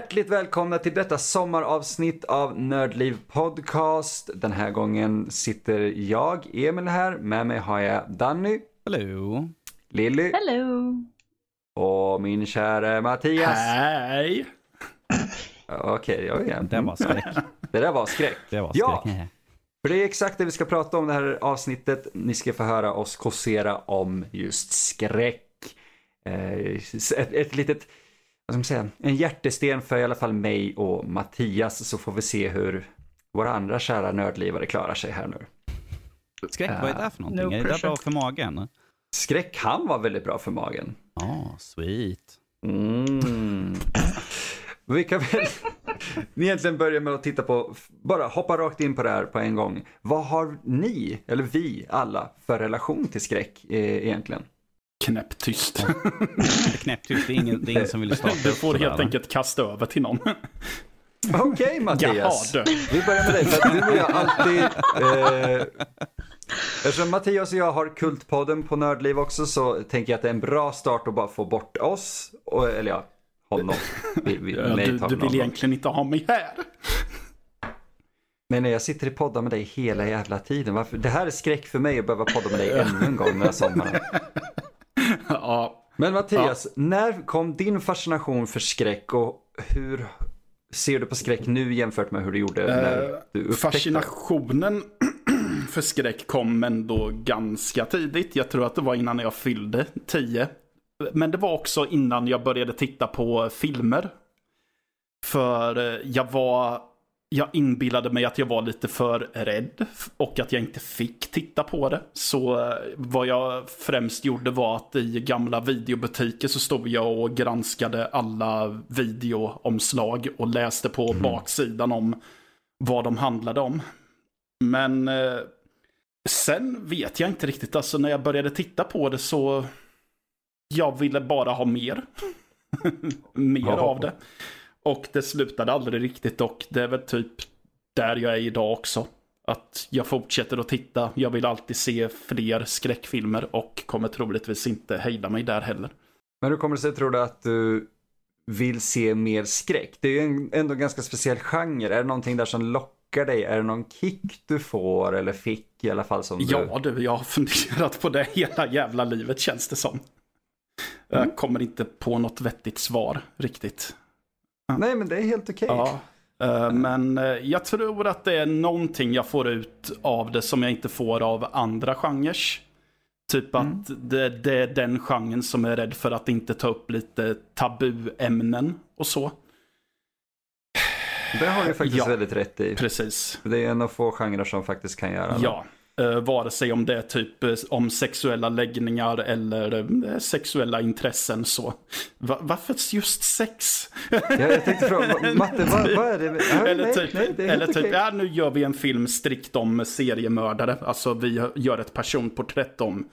Hjärtligt välkomna till detta sommaravsnitt av Nördliv Podcast. Den här gången sitter jag, Emil här. Med mig har jag Danny. Hallå. Lilly. Hello. Och min kära Mattias. Hej! Okej, ja igen. Det var skräck. Det där var skräck. Det var skräck. Ja. För det är exakt det vi ska prata om det här avsnittet. Ni ska få höra oss kåsera om just skräck. Eh, Ett, ett litet, vad ska man säga, en hjärtesten för i alla fall mig och Mattias så får vi se hur våra andra kära nördlivare klarar sig här nu. Skräck, vad är det för någonting? No är det där bra för magen? Skräck kan vara väldigt bra för magen. Ja, sweet. Mm. Vi kan väl egentligen börja med att titta på, bara hoppa rakt in på det här på en gång. Vad har ni, eller vi alla, för relation till skräck eh, egentligen? Knäpptyst. Knäpptyst, det är ingen, det är ingen som vill starta Du får helt va? enkelt kasta över till någon. Okej Mattias. Jaha, du. Vi börjar med dig, för att du är jag alltid... Eh, eftersom Mattias och jag har Kultpodden på Nördliv också så tänker jag att det är en bra start att bara få bort oss, och, eller ja, honom. Vi, vi, Ja, mig du, du vill egentligen inte ha mig här. Men när jag sitter i poddar med dig hela jävla tiden, varför? det här är skräck för mig att behöva podda med dig ännu en gång den här sommaren. Ja, Men Mattias, när kom din fascination för skräck och hur ser du på skräck nu jämfört med hur du gjorde när Eh, du upptäckte fascinationen för skräck kom ändå ganska tidigt. Jag tror att det var innan jag fyllde 10. Men det var också innan jag började titta på filmer. För eh, jag var... Jag inbillade mig att jag var lite för rädd och att jag inte fick titta på det. Så eh, vad jag främst gjorde var att i gamla videobutiker så stod jag och granskade alla videoomslag och läste på baksidan om vad de handlade om. Men eh, sen vet jag inte riktigt. Alltså när jag började titta på det så jag ville bara ha mer. mer av det. Och det slutade aldrig riktigt och det är väl typ där jag är idag också. Att jag fortsätter att titta. Jag vill alltid se fler skräckfilmer och kommer troligtvis inte hejda mig där heller. Men hur kommer det sig tror du att du vill se mer skräck? Det är ju en, ändå en ganska speciell genre. Är det någonting där som lockar dig? Är det någon kick du får eller fick i alla fall som du... Ja du, jag har funderat på det hela jävla livet känns det som. Jag kommer inte på något vettigt svar riktigt. Nej men det är helt okej. Ja. eh, Men eh, jag tror att det är någonting jag får ut av det som jag inte får av andra genrer. Typ att det, det är den genren som är rädd för att inte ta upp lite tabuämnen och så. Det har du faktiskt Ja. väldigt rätt i. Precis. Det är en av få genrer som faktiskt kan göra det. Ja. Uh, vare sig om det är typ eh, om sexuella läggningar eller eh, sexuella intressen så. Va- varför just sex? Jag, jag tänkte fråga, Matte, vad, vad är det? Ja, eller nej, typ, nej, det är eller typ ja, nu gör vi en film strikt om seriemördare. Alltså vi gör ett personporträtt om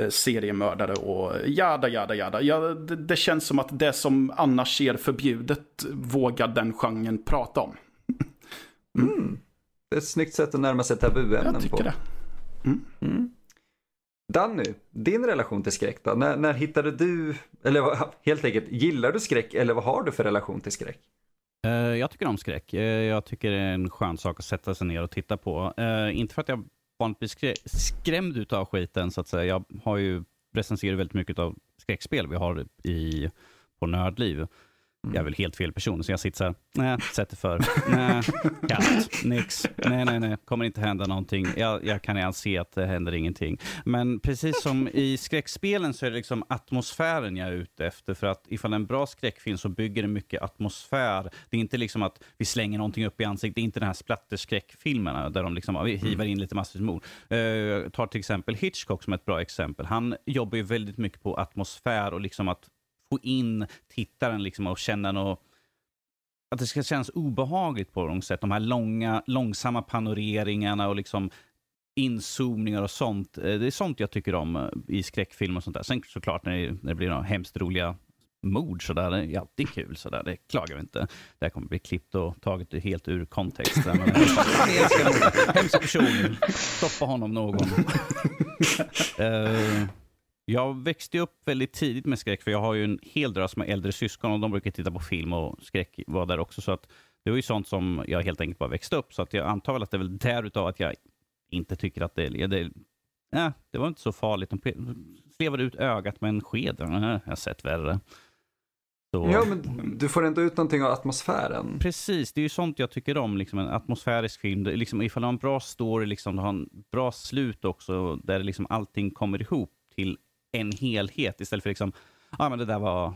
eh, seriemördare och jada, jada, jada. Ja, det, det känns som att det som annars är förbjudet vågar den genren prata om. Det är ett snyggt sätt att närma sig tabuämnen Jag tycker på. det. Danny, din relation till skräck då? När, när hittade du, eller helt enkelt, gillar du skräck eller vad har du för relation till skräck? Eh, jag tycker om skräck. Eh, jag tycker det är en skön sak att sätta sig ner och titta på. Eh, inte för att jag vanligtvis skrä skrämd utav skiten, så att säga. Jag har ju recenserat väldigt mycket av skräckspel vi har i, på Nördliv. Jag är väl helt fel person, så jag sitter så här, nej, sätter för, nej, kast, nix, nej, nej, nej, kommer inte hända någonting. Jag, jag kan redan se att det händer ingenting. Men precis som i skräckspelen så är det liksom atmosfären jag är ute efter. För att ifall en bra skräckfilm så bygger det mycket atmosfär. Det är inte liksom att vi slänger någonting upp i ansiktet. Det är inte den här splatterskräckfilmerna där de liksom, hivar in lite massvis med. Uh, tar till exempel Hitchcock som ett bra exempel. Han jobbar ju väldigt mycket på atmosfär och liksom att få in tittaren liksom och känna något att det ska kännas obehagligt på något sätt. De här långa, långsamma panoreringarna och liksom inzoomningar och sånt. Eh, Det är sånt jag tycker om eh, i skräckfilm och sånt där. Sen såklart när det, när det blir några hemskt roliga mord sådär, det är alltid kul sådär, det klagar vi inte. Det här kommer bli klippt och taget helt ur kontext. Men. Hemsk person, stoppa honom någon. Eh, Jag växte upp väldigt tidigt med skräck, för jag har ju en hel drös med äldre syskon och de brukar titta på film och skräck var där också. Så att det var ju sånt som jag helt enkelt bara växte upp. Så att jag antar väl att det är väl därutav att jag inte tycker att det, är... det, nej, det var inte så farligt. De slevade ut ögat med en sked. Jag har sett värre. Så. Ja, men du får ändå ut någonting av atmosfären. Precis, det är ju sånt jag tycker om. Liksom en atmosfärisk film. Det, liksom, ifall du har en bra story, liksom, du har en bra slut också, där liksom allting kommer ihop till en helhet istället för liksom, ja ah, men det där var,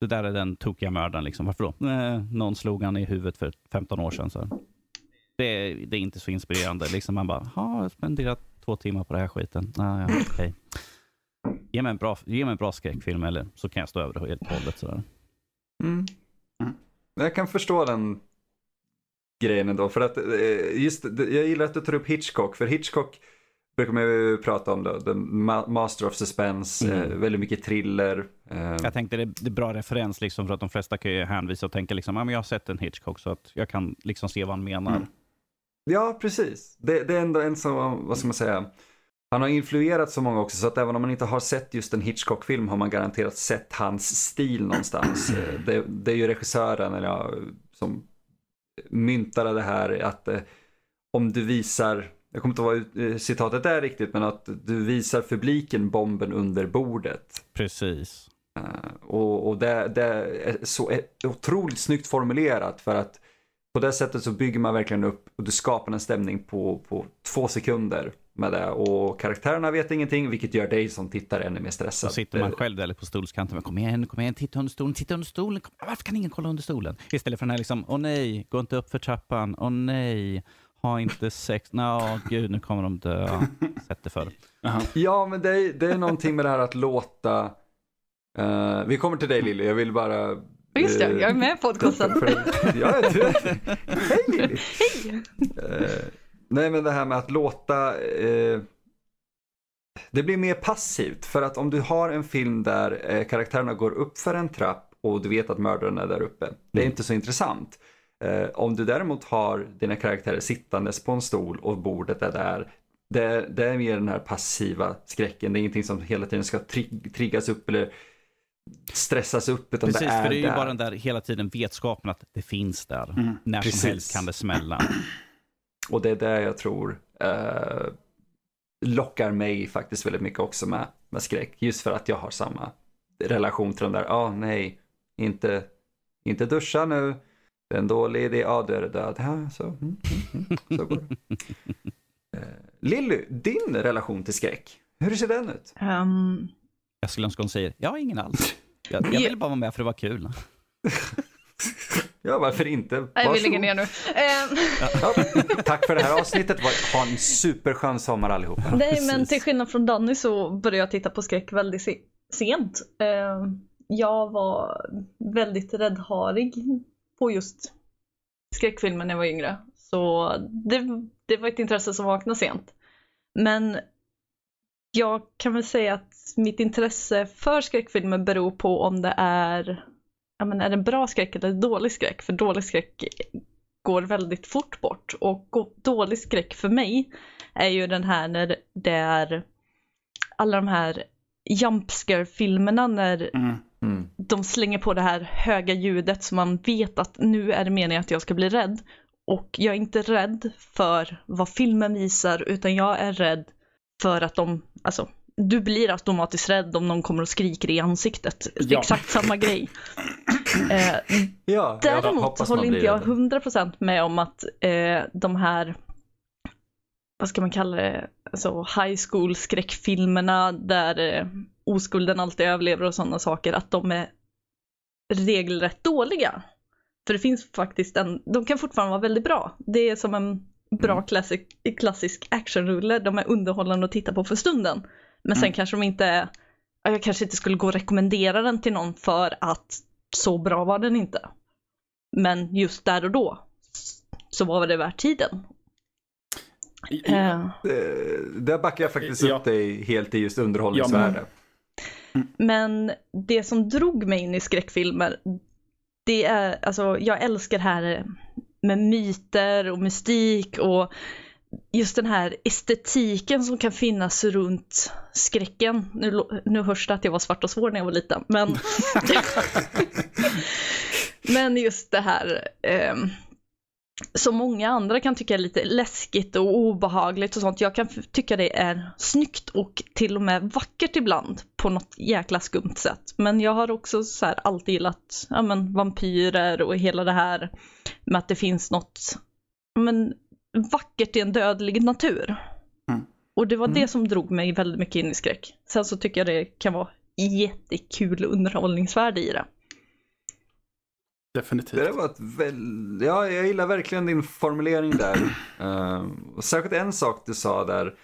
det där är den tokiga mördaren liksom. Varför då? Eh, någon slog han i huvudet för 15 år sedan. Så. Det, det är inte så inspirerande. Liksom man bara, ja, jag har spenderat två timmar på den här skiten. Ah, ja, okay. ge, mig en bra, ge mig en bra skräckfilm eller så kan jag stå över det helt och hållet. Sådär. Mm. Mm. Jag kan förstå den grejen ändå. För att eh, just, jag gillar att du tar upp Hitchcock. För Hitchcock brukar man ju prata om då. The Master of Suspense, mm. eh, väldigt mycket thriller. Eh. Jag tänkte det, det är bra referens liksom för att de flesta kan ju hänvisa och tänka liksom, ah, men jag har sett en Hitchcock så att jag kan liksom se vad han menar. Mm. Ja, precis. Det, det, är ändå en så, vad ska man säga, han har influerat så många också så att även om man inte har sett just en Hitchcock-film har man garanterat sett hans stil någonstans. Eh, det, det är ju regissören eller ja, som myntade det här att eh, om du visar, jag kommer inte ihåg vad eh, citatet är riktigt, men att du visar publiken bomben under bordet. Precis. Uh, och, och det, det, är så otroligt snyggt formulerat för att på det sättet så bygger man verkligen upp och du skapar en stämning på, på två sekunder med det. Och karaktärerna vet ingenting, vilket gör dig som tittare ännu mer stressad. Så sitter man själv där på stolskanten. Men kom igen, kom igen, titta under stolen, titta under stolen. Varför kan ingen kolla under stolen? Istället för den här liksom, åh nej, gå inte upp för trappan, åh nej, ha inte sex, nå no, gud, nu kommer de dö. Sätt det för. Ja, men det är, det är någonting med det här att låta, uh, vi kommer till dig Lilly, jag vill bara Just det, jag är med i podcasten. ja, Hej Lilly! Hej! Uh, Nej men det här med att låta eh, det blir mer passivt för att om du har en film där eh, karaktärerna går upp för en trapp och du vet att mördaren är där uppe. Mm. Det är mm. inte så intressant. Eh, om du däremot har dina karaktärer sittandes på en stol och bordet är där. Det, det är mer den här passiva skräcken. Det är ingenting som hela tiden ska tri triggas upp eller stressas upp. Utan Precis, det är för det är ju där. bara den där hela tiden vetskapen att det finns där. Mm. När Precis. som helst kan det smälla. Och det är det jag tror eh, lockar mig faktiskt väldigt mycket också med, med skräck. Just för att jag har samma relation till den där, ja ah, nej, inte, inte duscha nu, det är en dålig idé, ja du är död. Ja, så, mm, mm, mm, så går det. Eh, Lilly, din relation till skräck, hur ser den ut? Um... Jag skulle önska hon säger, jag har ingen alls. Jag, jag ville bara vara med för det var kul. Ja, varför inte? Nej, vi lägger ner nu. Ja, tack för det här avsnittet. Ha en superskön sommar allihopa. Nej, Precis. men till skillnad från Danny så började jag titta på skräck väldigt sent. Jag var väldigt räddharig på just skräckfilmer när jag var yngre. Så det, det var ett intresse som vaknade sent. Men jag kan väl säga att mitt intresse för skräckfilmer beror på om det är ja, men är det bra skräck eller dålig skräck? För dålig skräck går väldigt fort bort. Och dålig skräck för mig är ju den här när det är alla de här jumpscare-filmerna när mm. Mm. de slänger på det här höga ljudet så man vet att nu är det meningen att jag ska bli rädd. Och jag är inte rädd för vad filmen visar utan jag är rädd för att de, alltså du blir automatiskt rädd om någon kommer och skriker i ansiktet. Ja. Exakt samma grej. Eh, ja, däremot håller inte jag 100% med om att eh, de här, vad ska man kalla det, alltså high school skräckfilmerna där eh, oskulden alltid överlever och sådana saker, att de är regelrätt dåliga. För det finns faktiskt en, de kan fortfarande vara väldigt bra. Det är som en bra mm. klassisk, klassisk actionrulle, de är underhållande att titta på för stunden. Men sen mm. kanske de inte, jag kanske inte skulle gå och rekommendera den till någon för att så bra var den inte. Men just där och då så var det värt tiden. Uh, där backar jag faktiskt ja. upp dig helt i just underhållningsvärde. Ja, men... men det som drog mig in i skräckfilmer, det är, alltså jag älskar det här med myter och mystik och just den här estetiken som kan finnas runt skräcken. Nu, nu hörs det att jag var svart och svår när jag var liten, men Men just det här ehm, som många andra kan tycka är lite läskigt och obehagligt och sånt. Jag kan tycka det är snyggt och till och med vackert ibland på något jäkla skumt sätt. Men jag har också så här alltid gillat ja, men, vampyrer och hela det här med att det finns något men, vackert i en dödlig natur. Mm. Och det var Mm. det som drog mig väldigt mycket in i skräck. Sen så tycker jag det kan vara jättekul underhållningsvärde i det. Definitivt. Det var ett väl... Ja, jag gillar verkligen din formulering där. Ehm, och särskilt en sak du sa där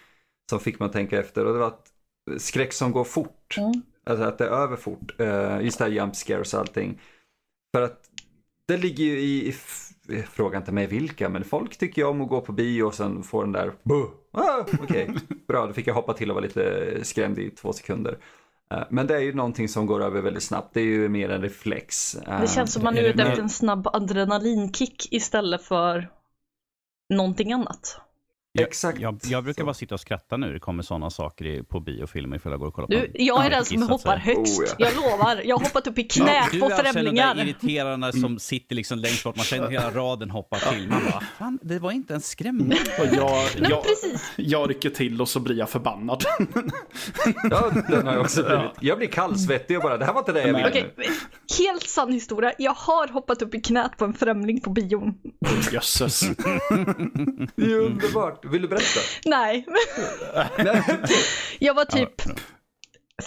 som fick mig att tänka efter och det var att skräck som går fort. Mm. Alltså att det är över fort. Uh, just det här jump scares och allting. För att det ligger ju i, i f- fråga inte mig vilka, men folk tycker ju om att gå på bio och sen få den där Buh! Ah, Okej, bra, då fick jag hoppa till och vara lite skrämd i två sekunder. Eh, men det är ju någonting som går över väldigt snabbt, det är ju mer en reflex. Eh, Det känns som man är ute efter en snabb adrenalinkick istället för någonting annat. Jag, Exakt. jag, jag brukar Så. bara sitta och skratta nu det kommer sådana saker i, på biofilmer ifall jag går och kollar på Du, jag är Ja, den som hoppar sig. högst. Oh, ja. Jag lovar. Jag har hoppat upp i Ja, knät du på är alltså den där främlingar. irriterande som sitter liksom längst bort, man känner hela raden hoppar till. Man bara, fan, det var inte en skrämmande. Och jag, jag, precis. jag rycker till och så blir jag förbannad. Ja, den har jag också blivit. Jag blir kallsvettig och bara, det här var inte det jag ville helt sann historia. Jag har hoppat upp i knät på en främling på bion. Jösses. Det är underbart. Vill du berätta? Nej, jag var typ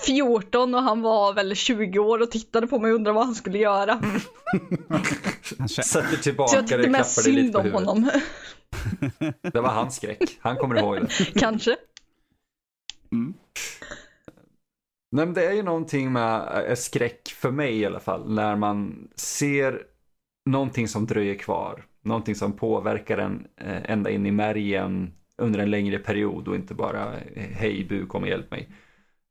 14 och han var väl 20 år och tittade på mig och undrade vad han skulle göra. Sätter tillbaka dig och klappar dig lite på om huvudet. honom. Det var hans skräck. Han kommer ihåg det. Kanske. Nej, men det är ju någonting med eh, skräck för mig i alla fall. När man ser någonting som dröjer kvar. Någonting som påverkar en eh, ända in i märgen under en längre period och inte bara eh, hej bu kom och hjälp mig.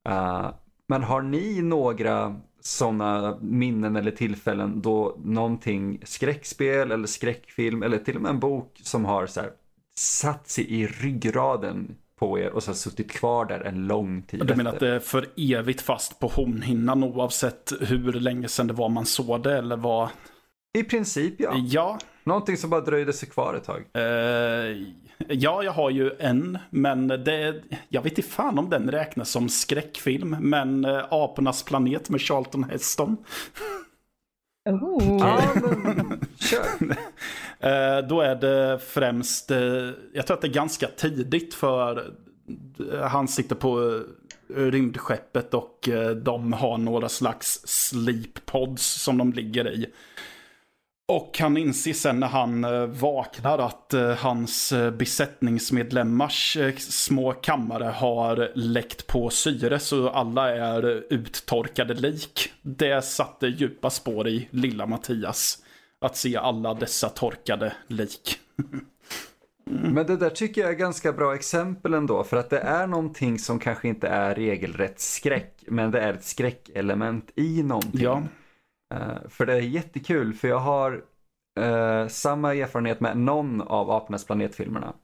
Uh, men har ni några sådana minnen eller tillfällen då någonting skräckspel eller skräckfilm eller till och med en bok som har så här, satt sig i ryggraden på er och så har suttit kvar där en lång tid Du menar att efter? det är för evigt fast på hornhinnan oavsett hur länge sedan det var man såg det eller vad? I princip ja. Ja, Någonting som bara dröjde sig kvar ett tag. eh, ja, jag har ju en, men det, jag vet inte fan om den räknas som skräckfilm, men eh, Apornas planet med Charlton Heston. Oh. Ja, men kör. Eh, då är det främst, eh, jag tror att det är ganska tidigt för han sitter på rymdskeppet och de har några slags sleep pods som de ligger i. Och han inser sen när han eh, vaknar att eh, hans eh, besättningsmedlemmars små kammare har läckt på syre så alla är uttorkade lik. Det satte djupa spår i lilla Mattias. Att se alla dessa torkade lik. Men det där tycker jag är ganska bra exempel ändå. För att det är någonting som kanske inte är regelrätt skräck. Men det är ett skräckelement i någonting. Ja. Eh, för det är jättekul. För jag har uh, samma erfarenhet med någon av Apornas planetfilmerna.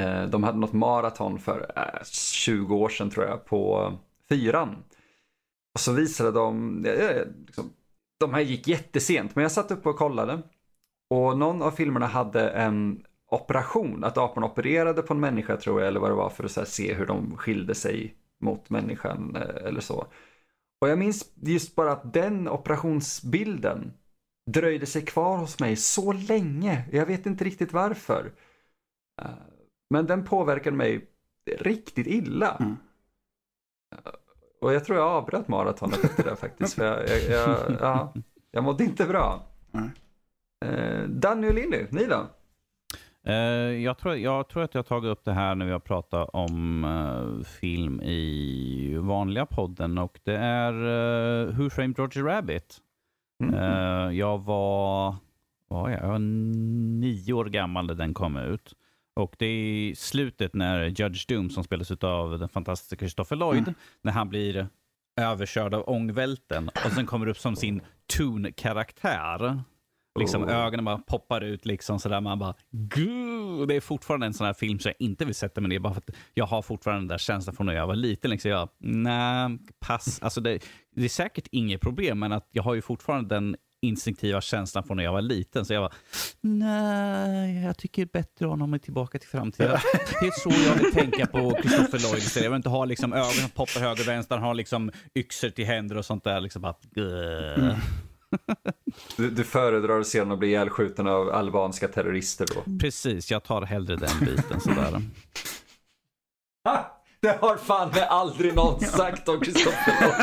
Uh, de hade något maraton för 20 år sedan tror jag på fyran. Och så visade de, liksom, de här gick jättesent men jag satt uppe och kollade. Och någon av filmerna hade en operation, att aporna opererade på en människa tror jag eller vad det var för att så här, se hur de skilde sig mot människan eller så. Och jag minns just bara att den operationsbilden dröjde sig kvar hos mig så länge. Jag vet inte riktigt varför. Eh, Men den påverkade mig riktigt illa. Mm. Eh, Och jag tror jag avbröt maratonet efter det faktiskt. För jag, jag, jag, ja, jag mådde inte bra. Eh, Danny och Lilly, ni då? Eh, jag, tror, jag tror att jag tagit upp det här när vi har pratat om eh, film i vanliga podden och det är uh, Who Framed Roger Rabbit. Mm. Eh, jag var, var jag? jag var nio år gammal när den kom ut. Och det är i slutet när Judge Doom, som spelas av den fantastiska Christopher Lloyd, Mm. när han blir överkörd av ångvälten och sen kommer upp som sin Toon-karaktär. Liksom Oh. ögonen bara poppar ut liksom sådär. Man bara Gud! Det är fortfarande en sån här film som jag inte vill sätta mig ner bara för att jag har fortfarande den där känslan från när jag var liten. Liksom jag, nej, pass. Alltså det, det är säkert inget problem, men att jag har ju fortfarande den instinktiva känslan från när jag var liten. Så jag var nej, jag tycker bättre om honom Tillbaka till framtiden. Det är så jag vill tänka på Christopher Lloyd. Jag vill inte ha liksom ögon som poppar höger och vänster, han har liksom yxor till händer och sånt där. Liksom bara. Du, du föredrar att se honom bli ihjälskjuten av albanska terrorister då? Precis, jag tar hellre den biten sådär. Det har fan med aldrig någon sagt om Kristoffer.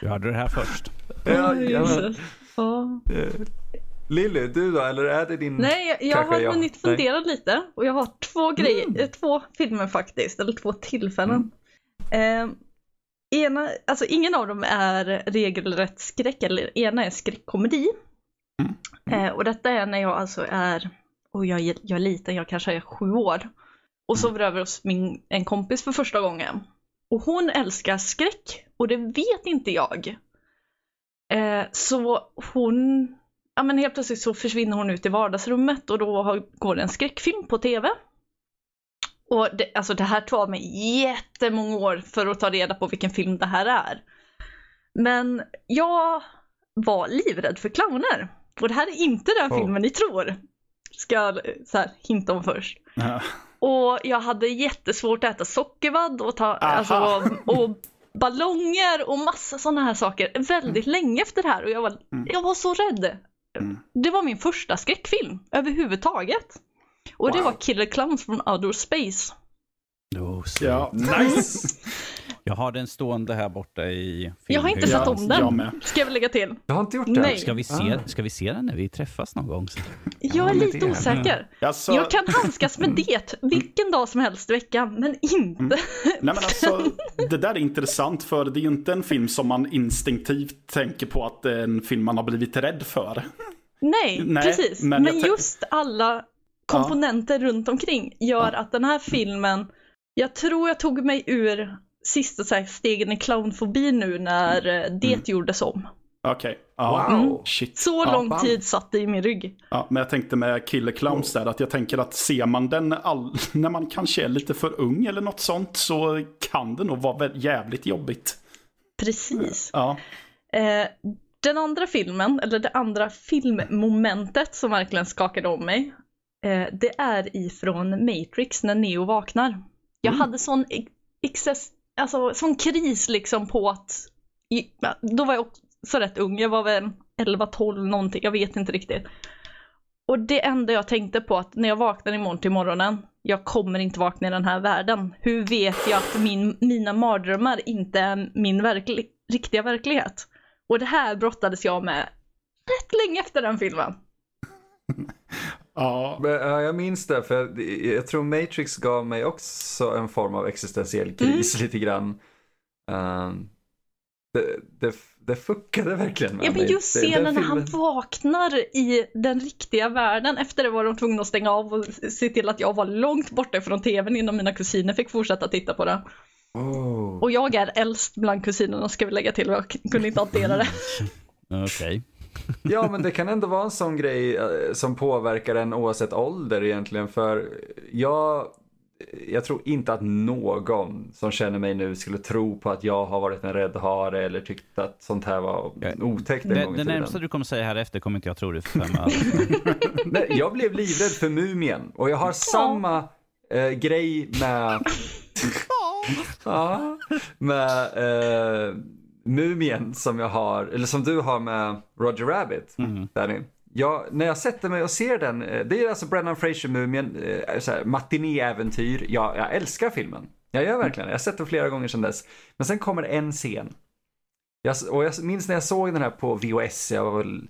Du hörde det här först. Ja. Ja. Lilly, du då? Eller är det din... Nej, jag, har jag. hunnit Nej. fundera lite och jag har två grejer, Mm. eh, två filmer faktiskt, eller två tillfällen. Eh, ena, alltså ingen av dem är regelrätt skräck, eller ena är skräckkomedi. Mm. Eh, och detta är när jag alltså är, och jag, jag är liten, jag kanske är sju år. Och Mm. sover över hos min, en kompis för första gången. Och hon älskar skräck och det vet inte jag. Eh, så hon, ja men helt plötsligt så försvinner hon ut i vardagsrummet och då har, går det en skräckfilm på tv. Och det, alltså det här tar mig jättemånga år för att ta reda på vilken film det här är. Men jag var livrädd för clowner. Och det här är inte den Oh. filmen ni tror. Ska jag så här, hinta om först. Ja. Och jag hade jättesvårt att äta sockervadd och, ta, alltså, och ballonger och massa sådana här saker väldigt länge efter det här och jag var, jag var så rädd. Mm. Det var min första skräckfilm överhuvudtaget. Och det Wow. var Killer Clowns from Outer Space. Oh, så. Ja. Nice! Jag har den stående här borta i Jag har inte sett om den. Ska jag väl lägga till. Jag har inte gjort det. Nej. Ska vi, se, Ah. ska vi se den när vi träffas någon gång? Jag är lite det- osäker. Alltså, Jag kan handskas med det vilken dag som helst i veckan, men inte. Nej men alltså, det där är intressant för det är ju inte en film som man instinktivt tänker på att det är en film man har blivit rädd för. Nej, Nej, precis. men Men, just alla komponenter runt omkring gör att den här filmen, jag tror jag tog mig ur sista så här, stegen i clownfobi nu när eh, det gjordes om. Okej. Ja. Wow. Shit. Så ja. lång bam. tid satt det i min rygg. Ja, men jag tänkte med Killer Clowns där att jag tänker att ser man den all... när man kanske är lite för ung eller något sånt så kan det nog vara jävligt jobbigt. Precis. Ja. Eh, den andra filmen, eller det andra filmmomentet som verkligen skakade om mig, det är ifrån Matrix när Neo vaknar. Jag hade sån, ex- excess, alltså, sån kris liksom på att, då var jag också rätt ung, jag var väl 11-12 någonting, jag vet inte riktigt. Och det enda jag tänkte på att när jag vaknar imorgon till morgonen, jag kommer inte vakna i den här världen. Hur vet jag att min, mina mardrömmar inte är min verkli, riktiga verklighet? Och det här brottades jag med rätt länge efter den filmen. Ja. Men, ja, jag minns det, för jag, jag tror Matrix gav mig också en form av existentiell kris Mm. lite grann. Ehm, det, det, det fuckade verkligen med Ja, men mig. just Det- den scenen när han vaknar i den riktiga världen. Efter det var de tvungna att stänga av och se till att jag var långt borta från tvn innan mina kusiner fick fortsätta titta på den. Oh. Och jag är äldst bland kusinerna ska vi lägga till, jag kunde inte hantera det. Okej. Ja, men det kan ändå vara en sån grej eh, som påverkar en oavsett ålder egentligen. För jag, jag tror inte att någon som känner mig nu skulle tro på att jag har varit en rädd hare eller tyckt att sånt här var otäckt en Det, gång i det tiden. närmsta du kommer säga här efter kommer inte jag tro det för fem. Nej, jag blev livrädd för Mumien och jag har samma eh, grej med... ja, med eh, Mumien som jag har, eller som du har med Roger Rabbit. Mm. Danny. Jag, när jag sätter mig och ser den, eh, det är alltså Brennan Fraser-mumien, eh, matinéäventyr. Jag, jag älskar filmen. Jag gör verkligen det. Jag har sett den flera gånger sedan dess. Men sen kommer en scen. Jag, och jag minns när jag såg den här på VHS, jag var väl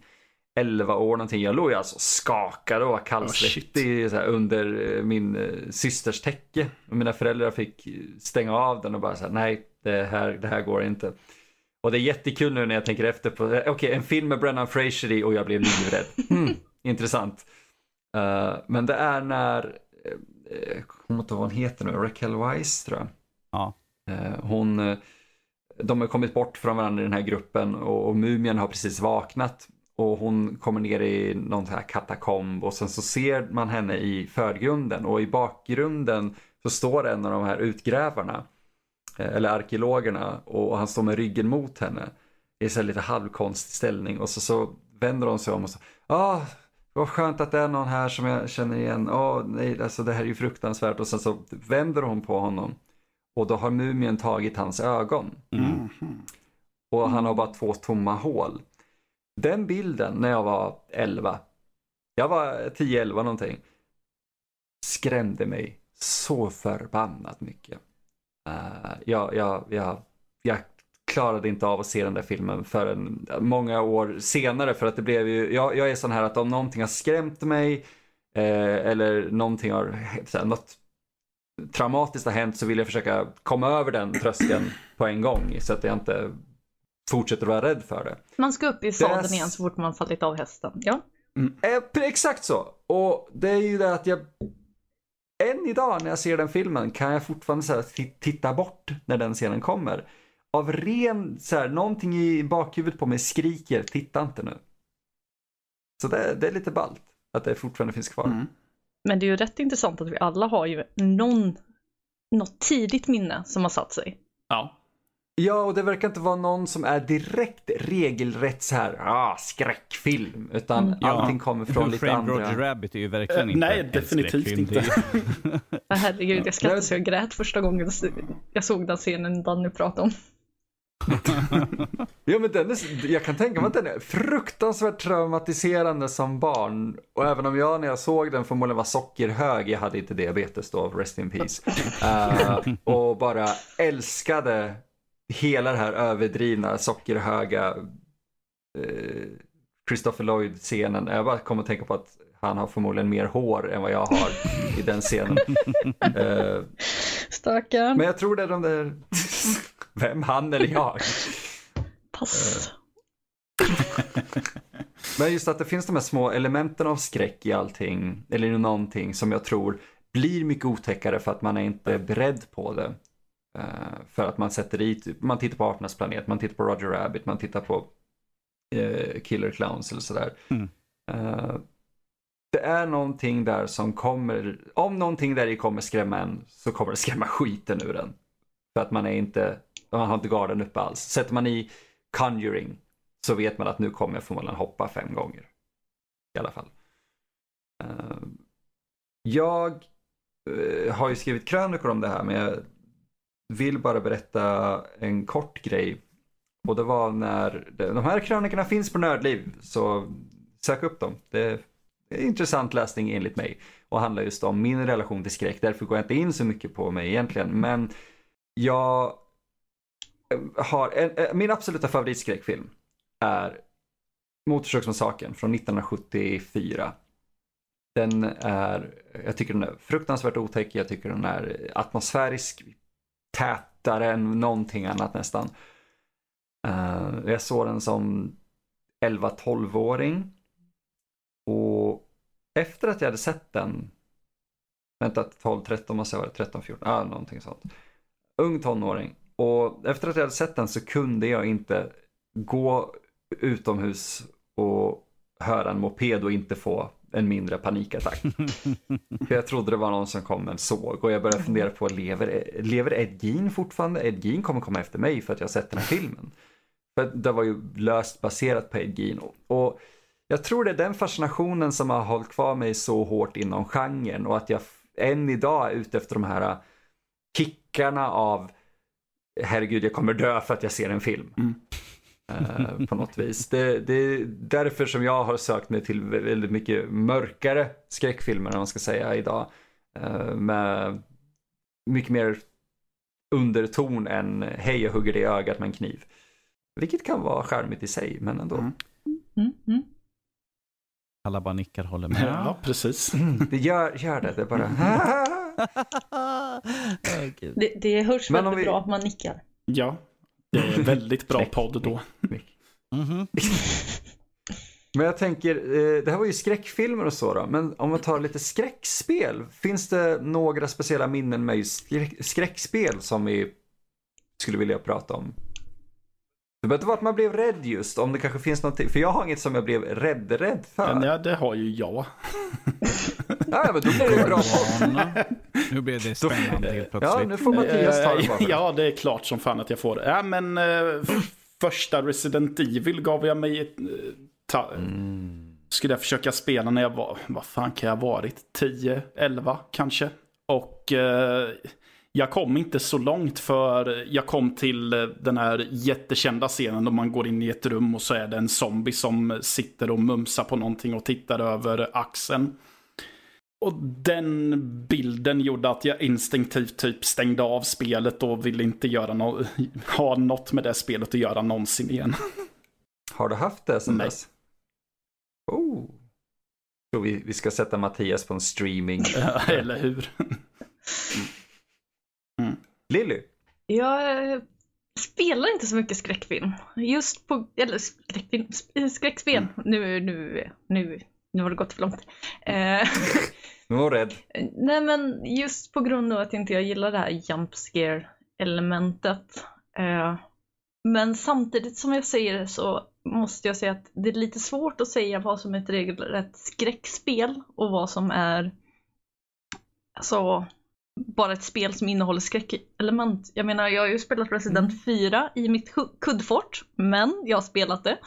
11 år någonting. Jag låg ju alltså skakade och var kallsvettig här, under eh, min systers täcke. Och mina föräldrar fick stänga av den och bara säga nej, det här, det här går inte. Och det är jättekul nu när jag tänker efter på, eh, okej en film med Brennan Fraser i och jag blev livrädd. Hmm, intressant. Eh, men det är när, uh, jag kommer inte ihåg vad hon heter nu, Raquel Weiss tror jag. Ja. Eh, hon, de har kommit bort från varandra i den här gruppen och, och Mumien har precis vaknat. Och hon kommer ner i någon sån här katakomb och sen så ser man henne i förgrunden och i bakgrunden så står en av de här utgrävarna. Eh, Eller arkeologerna och han står med ryggen mot henne. I en lite halvkonstig ställning och så, så vänder hon sig om och så, ah, vad skönt att det är någon här som jag känner igen. Åh nej, alltså det här är ju fruktansvärt. Och sen så vänder hon på honom. Och då har mumien tagit hans ögon. Mm. Och han har bara två tomma hål. Den bilden när jag var 11, jag var 10-11 någonting, skrämde mig så förbannat mycket. Uh, jag, jag, jag, jag klarade inte av att se den där filmen förrän många år senare för att det blev ju, jag, jag är sån här att om någonting har skrämt mig eh, eller någonting har, här, något traumatiskt har hänt så vill jag försöka komma över den tröskeln på en gång så att jag inte fortsätter vara rädd för det. Man ska upp i sadeln Des- igen så fort man fallit av hästen. Ja. Eh, exakt så. Och det är ju det att jag än idag när jag ser den filmen kan jag fortfarande så titta bort när den scenen kommer. Av ren, så här, någonting i bakhuvudet på mig skriker titta inte nu. Så det, det är lite ballt att det fortfarande finns kvar. Mm. Men det är ju rätt intressant att vi alla har ju någon, något tidigt minne som har satt sig. Ja. Ja, och det verkar inte vara någon som är direkt regelrätt så här, ah, skräckfilm, utan Mm. allting kommer från lite Framed andra. Roger Rabbit är ju verkligen Eh, inte nej, definitivt skräckfilm. inte. Det är ju- Ja, Herregud, jag skrattade så jag grät första gången jag såg den scenen Danny pratade om. Ja men den är, jag kan tänka mig att den är fruktansvärt traumatiserande som barn. Och även om jag när jag såg den förmodligen var sockerhög, jag hade inte diabetes då, rest in peace. Eh, och bara älskade hela det här överdrivna, sockerhöga uh, Christopher Lloyd-scenen. Jag bara kommer att tänka på att han har förmodligen mer hår än vad jag har i den scenen. Eh, Stackarn. men jag tror det är de där, vem han eller jag? Pass. Men just att det finns de här små elementen av skräck i allting, eller i någonting som jag tror blir mycket otäckare för att man är inte beredd på det. Eh, för att man sätter i, typ, man tittar på Arternas planet, man tittar på Roger Rabbit, man tittar på eh, Killer Clowns eller sådär. Mm. Eh, det är någonting där som kommer, om någonting där i kommer skrämma en så kommer det skrämma skiten ur en. För att man är inte, man har inte garden uppe alls. Sätter man i Conjuring så vet man att nu kommer jag förmodligen hoppa fem gånger. I alla fall. Eh, jag eh, har ju skrivit krönikor om det här men jag vill bara berätta en kort grej. Och det var när, de här krönikorna finns på Nördliv så sök upp dem. Det är intressant läsning enligt mig. Och handlar just om min relation till skräck. Därför går jag inte in så mycket på mig egentligen. Men jag har, en, eh, min absoluta favoritskräckfilm är Motorsågsmassakern från 1974. Den är, jag tycker den är fruktansvärt otäck, jag tycker den är atmosfärisk, tätare än någonting annat nästan. Uh, jag såg den som 11-12-åring. Och efter att jag hade sett den, vänta 12-13 måste jag vara, 13-14, ja någonting sånt. Ung tonåring. Och efter att jag hade sett den så kunde jag inte gå utomhus och höra en moped och inte få en mindre panikattack. För jag trodde det var någon som kom med en såg och jag började fundera på, lever, lever Ed Gein fortfarande? Ed Gein kommer komma efter mig för att jag har sett den här filmen. För det var ju löst baserat på Ed Gein. Och, jag tror det är den fascinationen som har hållit kvar mig så hårt inom genren och att jag än idag är ute efter de här kickarna av herregud jag kommer dö för att jag ser en film. Mm. Uh, på något vis. Det, det är därför som jag har sökt mig till väldigt mycket mörkare skräckfilmer, om man ska säga, idag. Uh, med mycket mer underton än hej jag hugger dig i ögat med en kniv. Vilket kan vara charmigt i sig, men ändå. Mm. Mm, mm. Alla bara nickar håller med. Ja, precis. Det gör, gör det, det är bara... Det, det hörs väldigt vi- bra att man nickar. Ja, det är en väldigt bra podd då. Mhm. Men jag tänker, eh, det här var ju skräckfilmer och så då, men om man tar lite skräckspel, finns det några speciella minnen med skräckspel som vi skulle vilja prata om? Det behöver inte vara att man blev rädd just, om det kanske finns någonting. För jag har inget som jag blev rädd-rädd för. Men ja, det har ju jag. Ja, men då blir det bra. Ja, nu blev det spännande helt Ja, plötsligt. nu får Mattias ta det. Eh, Ja, det är klart som fan att jag får det. Ja, men eh, första Resident Evil gav jag mig ett... eh, Ta, Skulle jag försöka spela när jag var, vad fan kan jag ha varit? 10, 11 kanske. Och eh, jag kom inte så långt för jag kom till eh, den här jättekända scenen då man går in i ett rum och så är det en zombie som sitter och mumsar på någonting och tittar över axeln. Och den bilden gjorde att jag instinktivt typ stängde av spelet och ville inte göra no ha något med det spelet att göra någonsin igen. Har du haft det sen Nej. dess? Oh. Tror vi, vi ska sätta Mattias på en streaming. Eller hur? Lilly? Jag eh, spelar inte så mycket skräckfilm. Just på, eller skräckfilm, sp- skräckspel. Nu, nu, nu, nu har det gått för långt. Eh, Nu var rädd. nej men just på grund av att inte jag gillar det här jump scare elementet. Eh, men samtidigt som jag säger det så måste jag säga att det är lite svårt att säga vad som är ett regelrätt skräckspel och vad som är alltså bara ett spel som innehåller skräckelement. Jag menar, jag har ju spelat Resident 4 i mitt kuddfort, men jag har spelat det.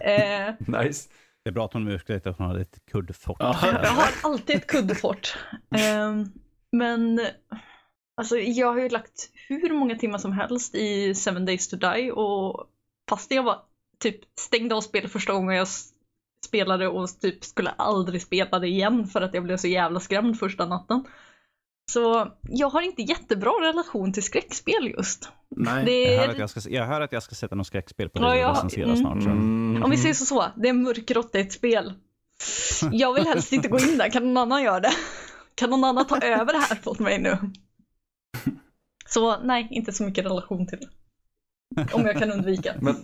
eh, Nice. Det är bra att hon ursäktar att hon hade ett kuddfort. jag har alltid ett kuddfort. Eh, men alltså, jag har ju lagt hur många timmar som helst i Seven Days to Die och fast jag var typ stängde av spelet första gången jag spelade och typ skulle aldrig spela det igen för att jag blev så jävla skrämd första natten. Så jag har inte jättebra relation till skräckspel just. Nej. Det Jag, hör är, att jag, ska, jag hör att jag ska sätta något skräckspel på Ja, det jag- recensera mm. snart. Så. Mm. om vi säger så, så, det är mörkrått i ett spel. Jag vill helst inte gå in där, kan någon annan göra det? Kan någon annan ta över det här åt mig nu? Så nej, inte så mycket relation till det. Om jag kan undvika. Men,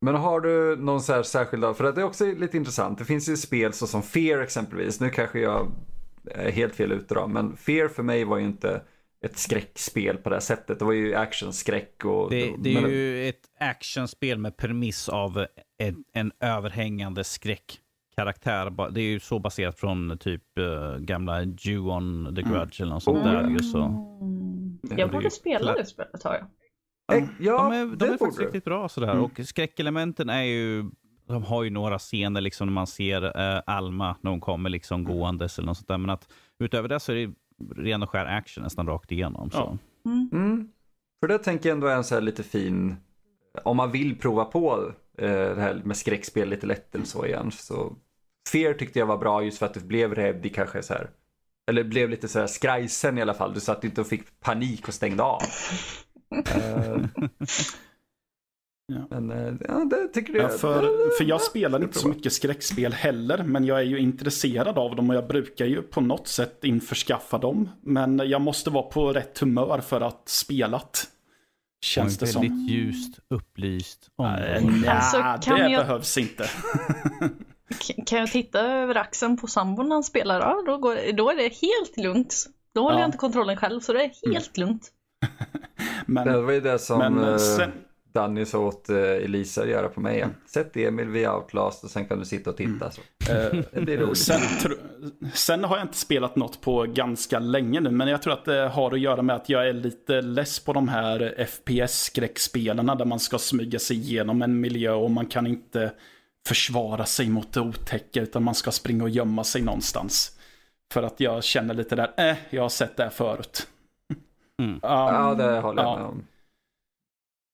men har du någon så här särskild, för det är också lite intressant. Det finns ju spel så som Fear exempelvis. Nu kanske jag är helt fel ute då, men Fear för mig var ju inte ett skräckspel på det här sättet. Det var ju actionskräck och... Det, det är men- ju ett actionspel med premiss av en, en överhängande skräckkaraktär. Det är ju så baserat från typ eh, gamla Ju-On the Grudge eller något sånt där. Ju, så. Mm. Jag borde spela det spelet har jag. Eh, Ja, de är, de det är faktiskt du. riktigt bra sådär. Mm. Och skräckelementen är ju... De har ju några scener liksom när man ser eh, Alma när hon kommer liksom gåendes eller något sånt där. Men att utöver det så är det ren och skär action nästan rakt igenom. Så. Ja. Mm. Mm. För det tänker jag ändå är en så här lite fin, om man vill prova på eh, det här med skräckspel lite lätt eller så igen. Så Fear tyckte jag var bra just för att du blev rädd i kanske så här, eller blev lite så här skrajsen i alla fall. Du satt inte och fick panik och stängde av. Eh, Ja. Men eh, ja, det tycker jag. Ja, för, för jag spelar inte så mycket skräckspel heller, men jag är ju intresserad av dem och jag brukar ju på något sätt införskaffa dem. Men jag måste vara på rätt humör för att spela det. Känns det som. väldigt ljust, upplyst Äh, område. nja, Alltså, kan det jag- behövs inte. Kan jag titta över axeln på sambon när han spelar? Ja, då, går, då är det helt lugnt. Då håller Ja. jag inte kontrollen själv, så det är helt lugnt. Men, Det var ju det som men eh, sen, Danny sa åt eh, Elisa göra på mig. Mm. Sätt Emil via Outlast och sen kan du sitta och titta. Så. eh, Det blir roligt. sen, sen har jag inte spelat något på ganska länge nu, men jag tror att det har att göra med att jag är lite less på de här FPS-skräckspelarna där man ska smyga sig igenom en miljö och man kan inte försvara sig mot det otäcka utan man ska springa och gömma sig någonstans. För att jag känner lite där, eh, jag har sett det här förut. Mm. Ja, Ja, det håller jag Ja. med om.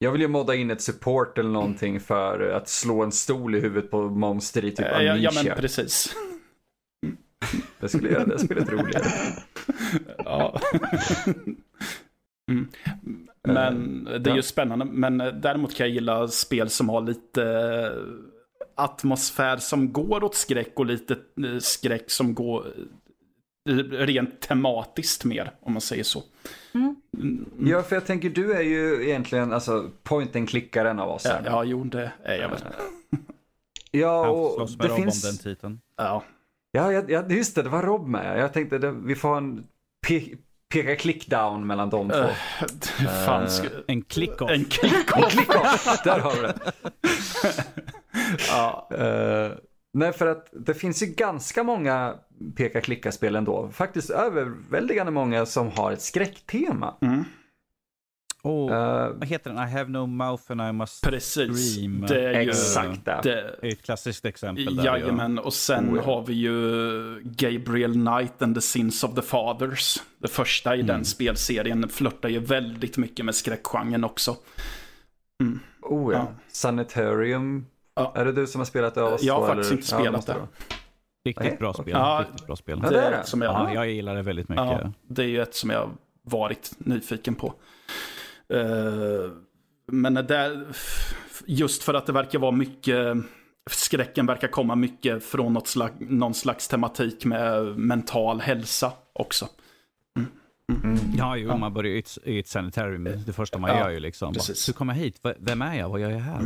Jag vill ju modda in ett support eller någonting för att slå en stol i huvudet på monster i typ eh, ja, ja, men Amnesia. precis. det skulle göra det spelet roligare. Ja. Mm. Men det är ju spännande. Men eh, däremot kan jag gilla spel som har lite eh, atmosfär som går åt skräck och lite eh, skräck som går eh, rent tematiskt mer, om man säger så. Mm. Ja, för jag tänker du är ju egentligen alltså point and klickaren av oss Ja, här. ja, jo, det är jag väl. Ja, och det Rob finns... om den titeln. Ja. Ja, ja, just det, det var Rob med. Jag tänkte, det, vi får en pe- peka klick-down mellan de två. Uh, fan, sk- En click-off. en. Klick-off, där har vi det. ja. Eh, nej, för att det finns ju ganska många peka-klicka-spel ändå. Faktiskt överväldigande många som har ett skräcktema. mm. Oh, Eh, vad heter den? I have no mouth and I must Precis. scream. Det är ju, Exakt det. det, är ett klassiskt exempel. där, Jajamän, och sen Oh, ja. har vi ju Gabriel Knight and the Sins of the Fathers. Det första i Mm. den spelserien flörtar ju väldigt mycket med skräckgenren också. oh ja. Ja. Sanitarium. Ja. Är det du som har spelat det av oss Jag har faktiskt eller? inte Ja, spelat måste det. Riktigt bra spel. Ja. Riktigt bra spel. Ja, det det är ett som jag, Ja, jag gillar det väldigt mycket. ja, det är ju ett som jag varit nyfiken på. Eh, men det där, just för att det verkar vara mycket, skräcken verkar komma mycket från något slags, någon slags tematik med mental hälsa också. Ja, jo, man börjar i ett, i ett sanitarium. Det första man Ja, gör ju liksom. Bara, precis. Hur kom jag hit? Vem är jag? Vad gör jag här?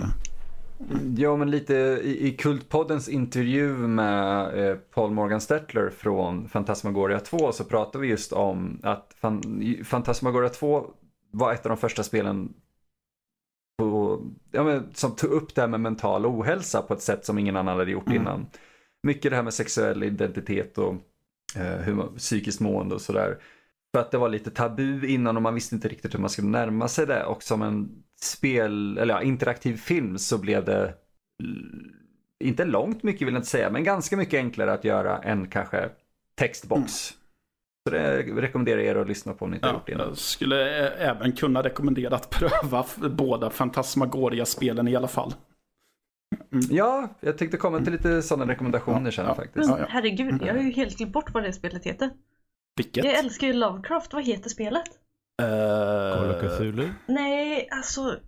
Ja, men lite i, i Kultpoddens intervju med eh, Paul Morgan Stettler från Fantasmagoria 2 så pratade vi just om att fan, Fantasmagoria 2 var ett av de första spelen på, ja, men, som tog upp det här med mental ohälsa på ett sätt som ingen annan hade gjort Mm. innan. Mycket det här med sexuell identitet och eh, hur man, psykiskt mående och sådär. För att det var lite tabu innan och man visste inte riktigt hur man skulle närma sig det. Och som en spel, eller ja, interaktiv film så blev det inte långt mycket vill jag inte säga, men ganska mycket enklare att göra än kanske textbox. Så det rekommenderar jag er att lyssna på om ni inte har Ja, gjort det innan. jag skulle även kunna rekommendera att pröva båda Fantasmagoria-spelen i alla fall. Ja, jag tänkte komma till lite sådana rekommendationer sen ja. faktiskt. Men ja. herregud, jag har ju helt glömt bort vad det spelet heter. Vilket? Jag älskar ju Lovecraft, vad heter spelet? Of Cthulhu? Nej, alltså...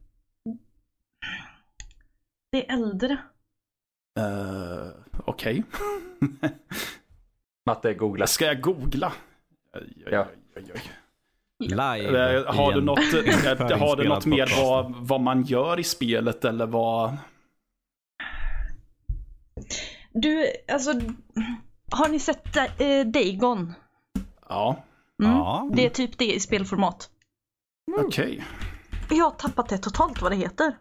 Det är äldre. eh, Okej. Matte, googla. Ska jag googla? Oj, oj, Ja. oj, oj. Live. Eh, Har du något, har du något mer vad, vad man gör i spelet eller vad? Du, alltså... Har ni sett äh, Dagon? Ja, Mm. Ja. Det är typ det i spelformat. okej. Jag har tappat det totalt vad det heter.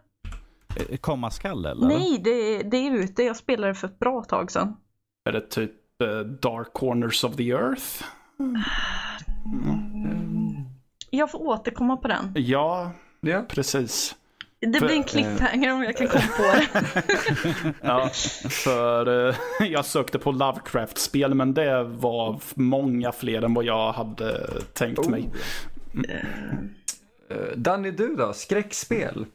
Eh, Kommaskall eller? Nej, det, det är ute. Jag spelade för ett bra tag sedan. Är det typ eh, Dark Corners of the Earth? Jag får återkomma på den. Ja, Ja. precis. Det För- blir en cliffhanger om jag kan komma på det. Ja, för eh, jag sökte på Lovecraft-spel men det var många fler än vad jag hade tänkt mig. Eh, Danny, du då? Skräckspel?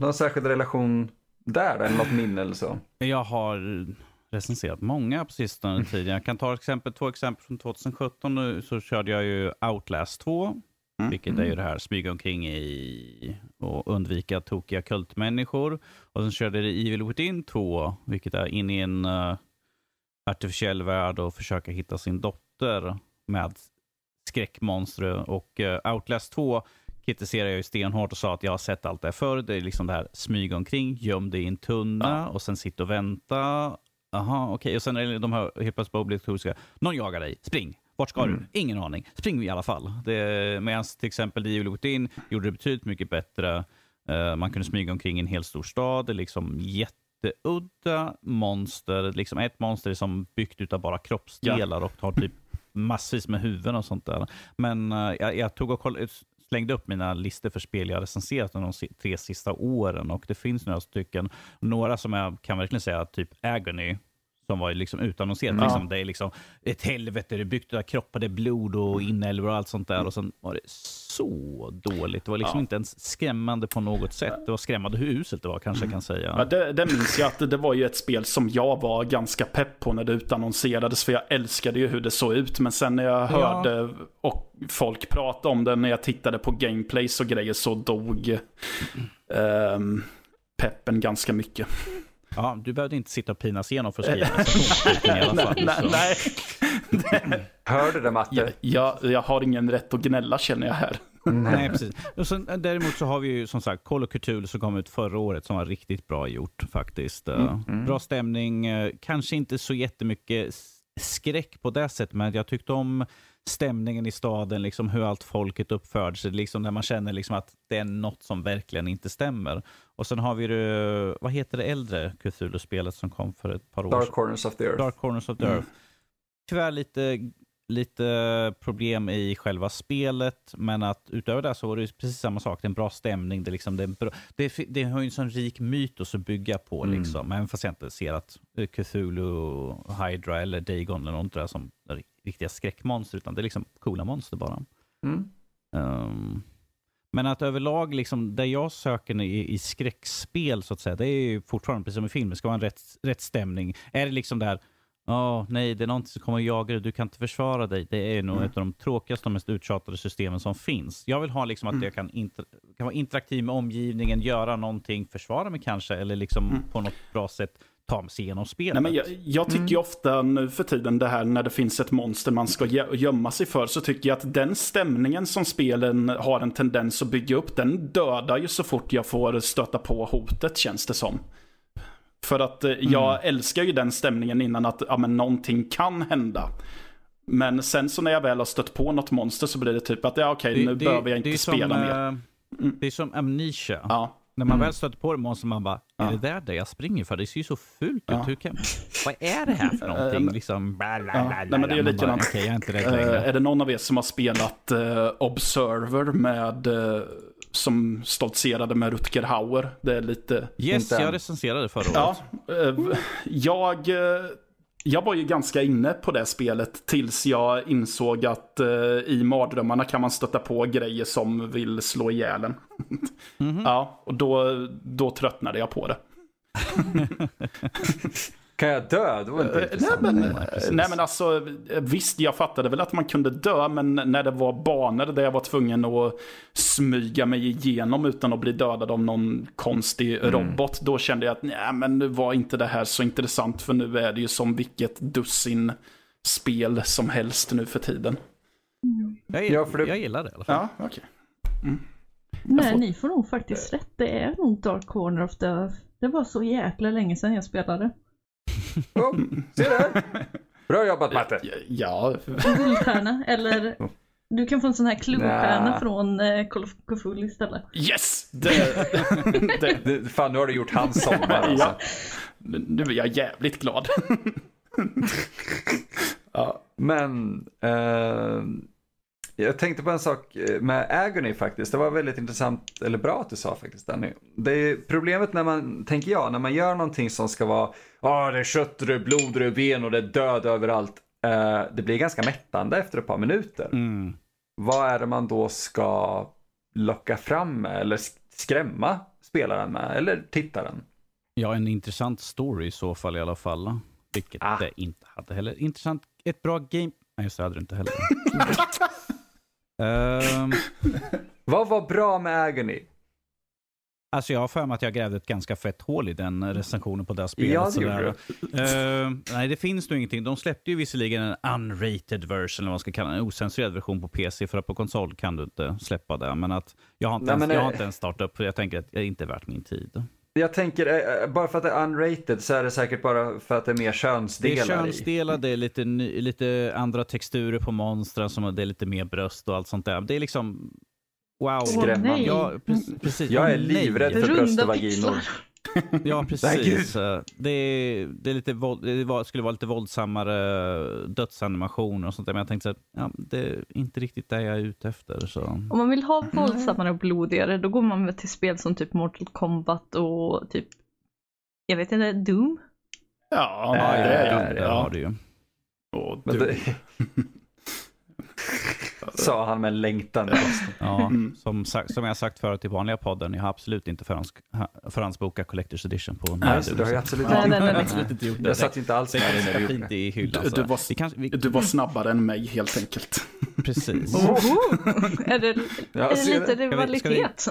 Någon särskild relation där? Eller något minne eller så? Jag har recenserat många på sistone tiden. Jag kan ta exempel, två exempel från 2017. Nu Så körde jag ju Outlast 2. Vilket är ju det här smyga omkring i och undvika tokiga kultmänniskor. Och sen körde jag Evil Within 2, vilket är in i en uh, artificiell värld och försöka hitta sin dotter med skräckmonster. Och uh, Outlast 2 kritiserar jag ju stenhårt och sa att jag har sett allt det här förr. Det är liksom det här smyga omkring, göm dig i en tunna och sen sitta och vänta. Aha, okej. Och sen är det de här helt plötsligt obligatoriska. Någon jagar dig, spring. Vart ska du? Ingen aning. Spring i alla fall. Medan till exempel The Evil Within gjorde det betydligt mycket bättre. Eh, man kunde smyga omkring i en hel stor stad. Det är liksom jätteudda monster. Liksom ett monster är som byggt utav bara kroppsdelar och har typ massvis med huvuden och sånt där. Men eh, jag, jag tog och koll, slängde upp mina listor för spel jag recenserat de si- tre sista åren och det finns några stycken. Några som jag kan verkligen säga, typ Agony, som var liksom utannonserat. Mm. Liksom, det är liksom ett helvete, det är byggt av kroppar, det är blod och inälvor och allt sånt där. Och sen var det så dåligt. Det var liksom Ja. inte ens skrämmande på något sätt. Det var skrämmande hur uselt det var kanske jag kan säga. Ja, det, det minns jag att det var ju ett spel som jag var ganska pepp på när det utannonserades. För jag älskade ju hur det såg ut. Men sen när jag hörde och folk prata om det, när jag tittade på gameplays och grejer så dog ehm, peppen ganska mycket. Ja, du behövde inte sitta och pinas igenom för att skriva en recension i alla fall. nej, så. nej. Hör du det Matte? Jag, jag, jag har ingen rätt att gnälla känner jag här. Nej, precis. Och sen, eh, däremot så har vi ju som sagt Call of Cthulhu som kom ut förra året som var riktigt bra gjort faktiskt. Eh, Bra stämning, eh, kanske inte så jättemycket skräck på det sättet, men jag tyckte om stämningen i staden, liksom hur allt folket uppförde sig, liksom när man känner liksom att det är något som verkligen inte stämmer. Och sen har vi det, vad heter det äldre Cthulhu-spelet som kom för ett par år Dark sedan? Corners of the Earth. Dark Corners of the Earth. Tyvärr lite, lite problem i själva spelet, men att utöver det så var det precis samma sak. Det är en bra stämning. Det, liksom, det, är bra, det, det har ju en sån rik mytos att bygga på, Mm. liksom. även fast jag inte ser att Cthulhu, Hydra eller Dagon eller något där som riktiga skräckmonster, utan det är liksom coola monster bara. Mm. Um, men att överlag, liksom, det jag söker i, i skräckspel, så att säga, det är ju fortfarande precis som i film, det ska vara en rätt, rätt stämning. Är det liksom där, ja, nej, det är någonting som kommer att jaga dig, du kan inte försvara dig. Det är nog Mm. ett av de tråkigaste och mest uttjatade systemen som finns. Jag vill ha liksom att Mm. jag kan, inter, kan vara interaktiv med omgivningen, göra någonting, försvara mig kanske, eller liksom Mm. på något bra sätt ta sig igenom spelet. Nej, men jag, jag tycker ju Mm. ofta nu för tiden det här när det finns ett monster man ska gö- gömma sig för så tycker jag att den stämningen som spelen har en tendens att bygga upp den dödar ju så fort jag får stöta på hotet känns det som. För att eh, jag älskar ju den stämningen innan att ja, men, någonting kan hända. Men sen så när jag väl har stött på något monster så blir det typ att ja okej nu behöver jag inte det är spela som, mer. eh, Det är som Amnesia. Ja. När man Mm. väl stöter på det monster man bara, Ja. är det där det jag springer för? Det ser ju så fult Ja. ut. Hur kan... Vad är det här för någonting? men- liksom, bla, bla, Ja. bla, Nej, men det är likadant. Okej, jag är inte rädd Eh, är det någon av er som har spelat eh, Observer med eh, som stoltserade med Rutger Hauer? Det är lite... Yes, inte jag recenserade förra Ja, året. eh, jag, eh, jag var ju ganska inne på det spelet tills jag insåg att eh, i mardrömmarna kan man stöta på grejer som vill slå ihjäl en. Mhm. Ja, och då, då tröttnade jag på det. Kan jag dö? Det var inte Eh, Nej intressant. men, Nej, precis. nej men alltså, eh, visst jag fattade väl att man kunde dö, men när det var banor där jag var tvungen att smyga mig igenom utan att bli dödad av någon konstig Mm. robot, då kände jag att nej men nu var inte det här så intressant, för nu är det ju som vilket dussin spel som helst nu för tiden. Jag, Ja, för det- jag gillar det i alla fall. Ja, okej. Nej, får- ni får nog faktiskt rätt. Det är nog Dark Corner of the. Det var så jäkla länge sedan jag spelade. Oh, se där! Bra jobbat Matte! Ja, Guldstjärna, eller du kan få en sån här klubbstjärna Nä. från eh, istället. yes! Det, det, Det- Fan, nu har du gjort hans sommar alltså. ja. Nu är jag jävligt glad. ja. Men eh, jag tänkte på en sak eh, med Agony faktiskt. Det var väldigt intressant, eller bra att du sa faktiskt Danny. Det är problemet när man, tänker jag, när man gör någonting som ska vara, ja kött, det är blod, det är ben och det är död överallt. Eh, det blir ganska mättande efter ett par minuter. Mm. Vad är det man då ska locka fram med eller sk- skrämma spelaren med eller tittaren? Ja, en intressant story i så fall i alla fall. Vilket Ah. det inte hade heller. Intressant, ett bra game... Nej, just det, hade det inte heller. Ehm, Vad var bra med Agony? alltså jag har för mig att jag grävde ett ganska fett hål i den recensionen på det här spelet. Ja, det sådär. Ehm, nej, det finns nog ingenting. De släppte ju visserligen en unrated version, eller vad man ska kalla den, en osensurerad version på PC, för att på konsol kan du inte släppa det. Men att jag har inte, Nej, ens, men, jag har inte ens startat upp, för jag tänker att det är inte värt min tid. Jag tänker, eh, bara för att det är unrated så är det säkert bara för att det är mer Det är könsdelar i. könsdelar, det är lite, ny, lite andra texturer på monstren, som det är lite mer bröst och allt sånt där. Det är liksom, wow. Skrämmande. nej. Ja, pre- precis. Jag är livrädd för bröst och vaginor. Ja, Nej, precis. Det, är, det, är lite våld, det var, skulle vara lite våldsammare dödsanimationer och sånt där. Men jag tänkte att ja, det är inte riktigt det jag är ute efter. Så. Om man vill ha våldsammare och blodigare då går man väl till spel som typ Mortal Kombat och typ jag vet inte, Doom? Ja, Ja, det ja, är det ja. har du ju. Du, det... Sa han med längtan. Ja, Mm. som, som jag sagt förut i vanliga podden, jag har absolut inte förhands, förhandsbokat Collector's Edition på Nej, det, du har absolut inte. nej, nej, nej. absolut inte gjort det. Jag satt inte alls det ganska gjorde fint det. i hyllan. Du- du var- vi kanske, vi, du var snabbare än mig helt enkelt. Precis. Är det, Ja, är det lite rivalitet?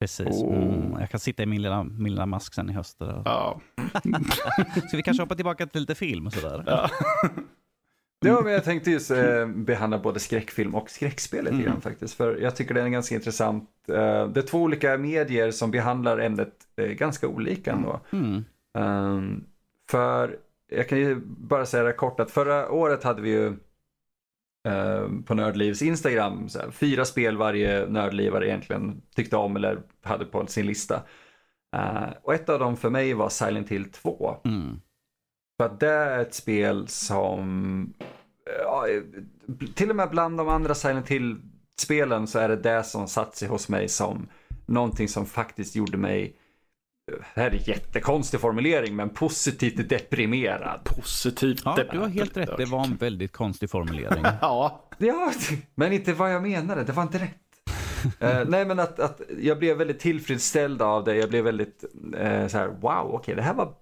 Precis. Oh. Mm, jag kan sitta i min lilla, min lilla mask sen i höst. Ja. Ska vi kanske hoppa tillbaka till lite film och sådär? Ja. Ja, men jag tänkte just eh, behandla både skräckfilm och skräckspel lite Mm. grann faktiskt. För jag tycker det är en ganska intressant, eh, det är två olika medier som behandlar ämnet eh, ganska olika ändå. Mm. Ehm, för jag kan ju bara säga det kort att förra året hade vi ju eh, på Nördlivs Instagram här, fyra spel varje nördlivare egentligen tyckte om eller hade på sin lista. Eh, och ett av dem för mig var Silent Hill 2. Mm. För att det är ett spel som, ja, till och med bland de andra Silent Hill-spelen så är det det som satt sig hos mig som någonting som faktiskt gjorde mig, det här är en jättekonstig formulering, men positivt deprimerad. Positivt. Ja, det- du har helt rätt. Det var en väldigt konstig formulering. Ja, Ja, men inte vad jag menade, det var inte rätt. Eh, nej men att, att jag blev väldigt tillfredsställd av det, jag blev väldigt eh, så här: wow, okej det här var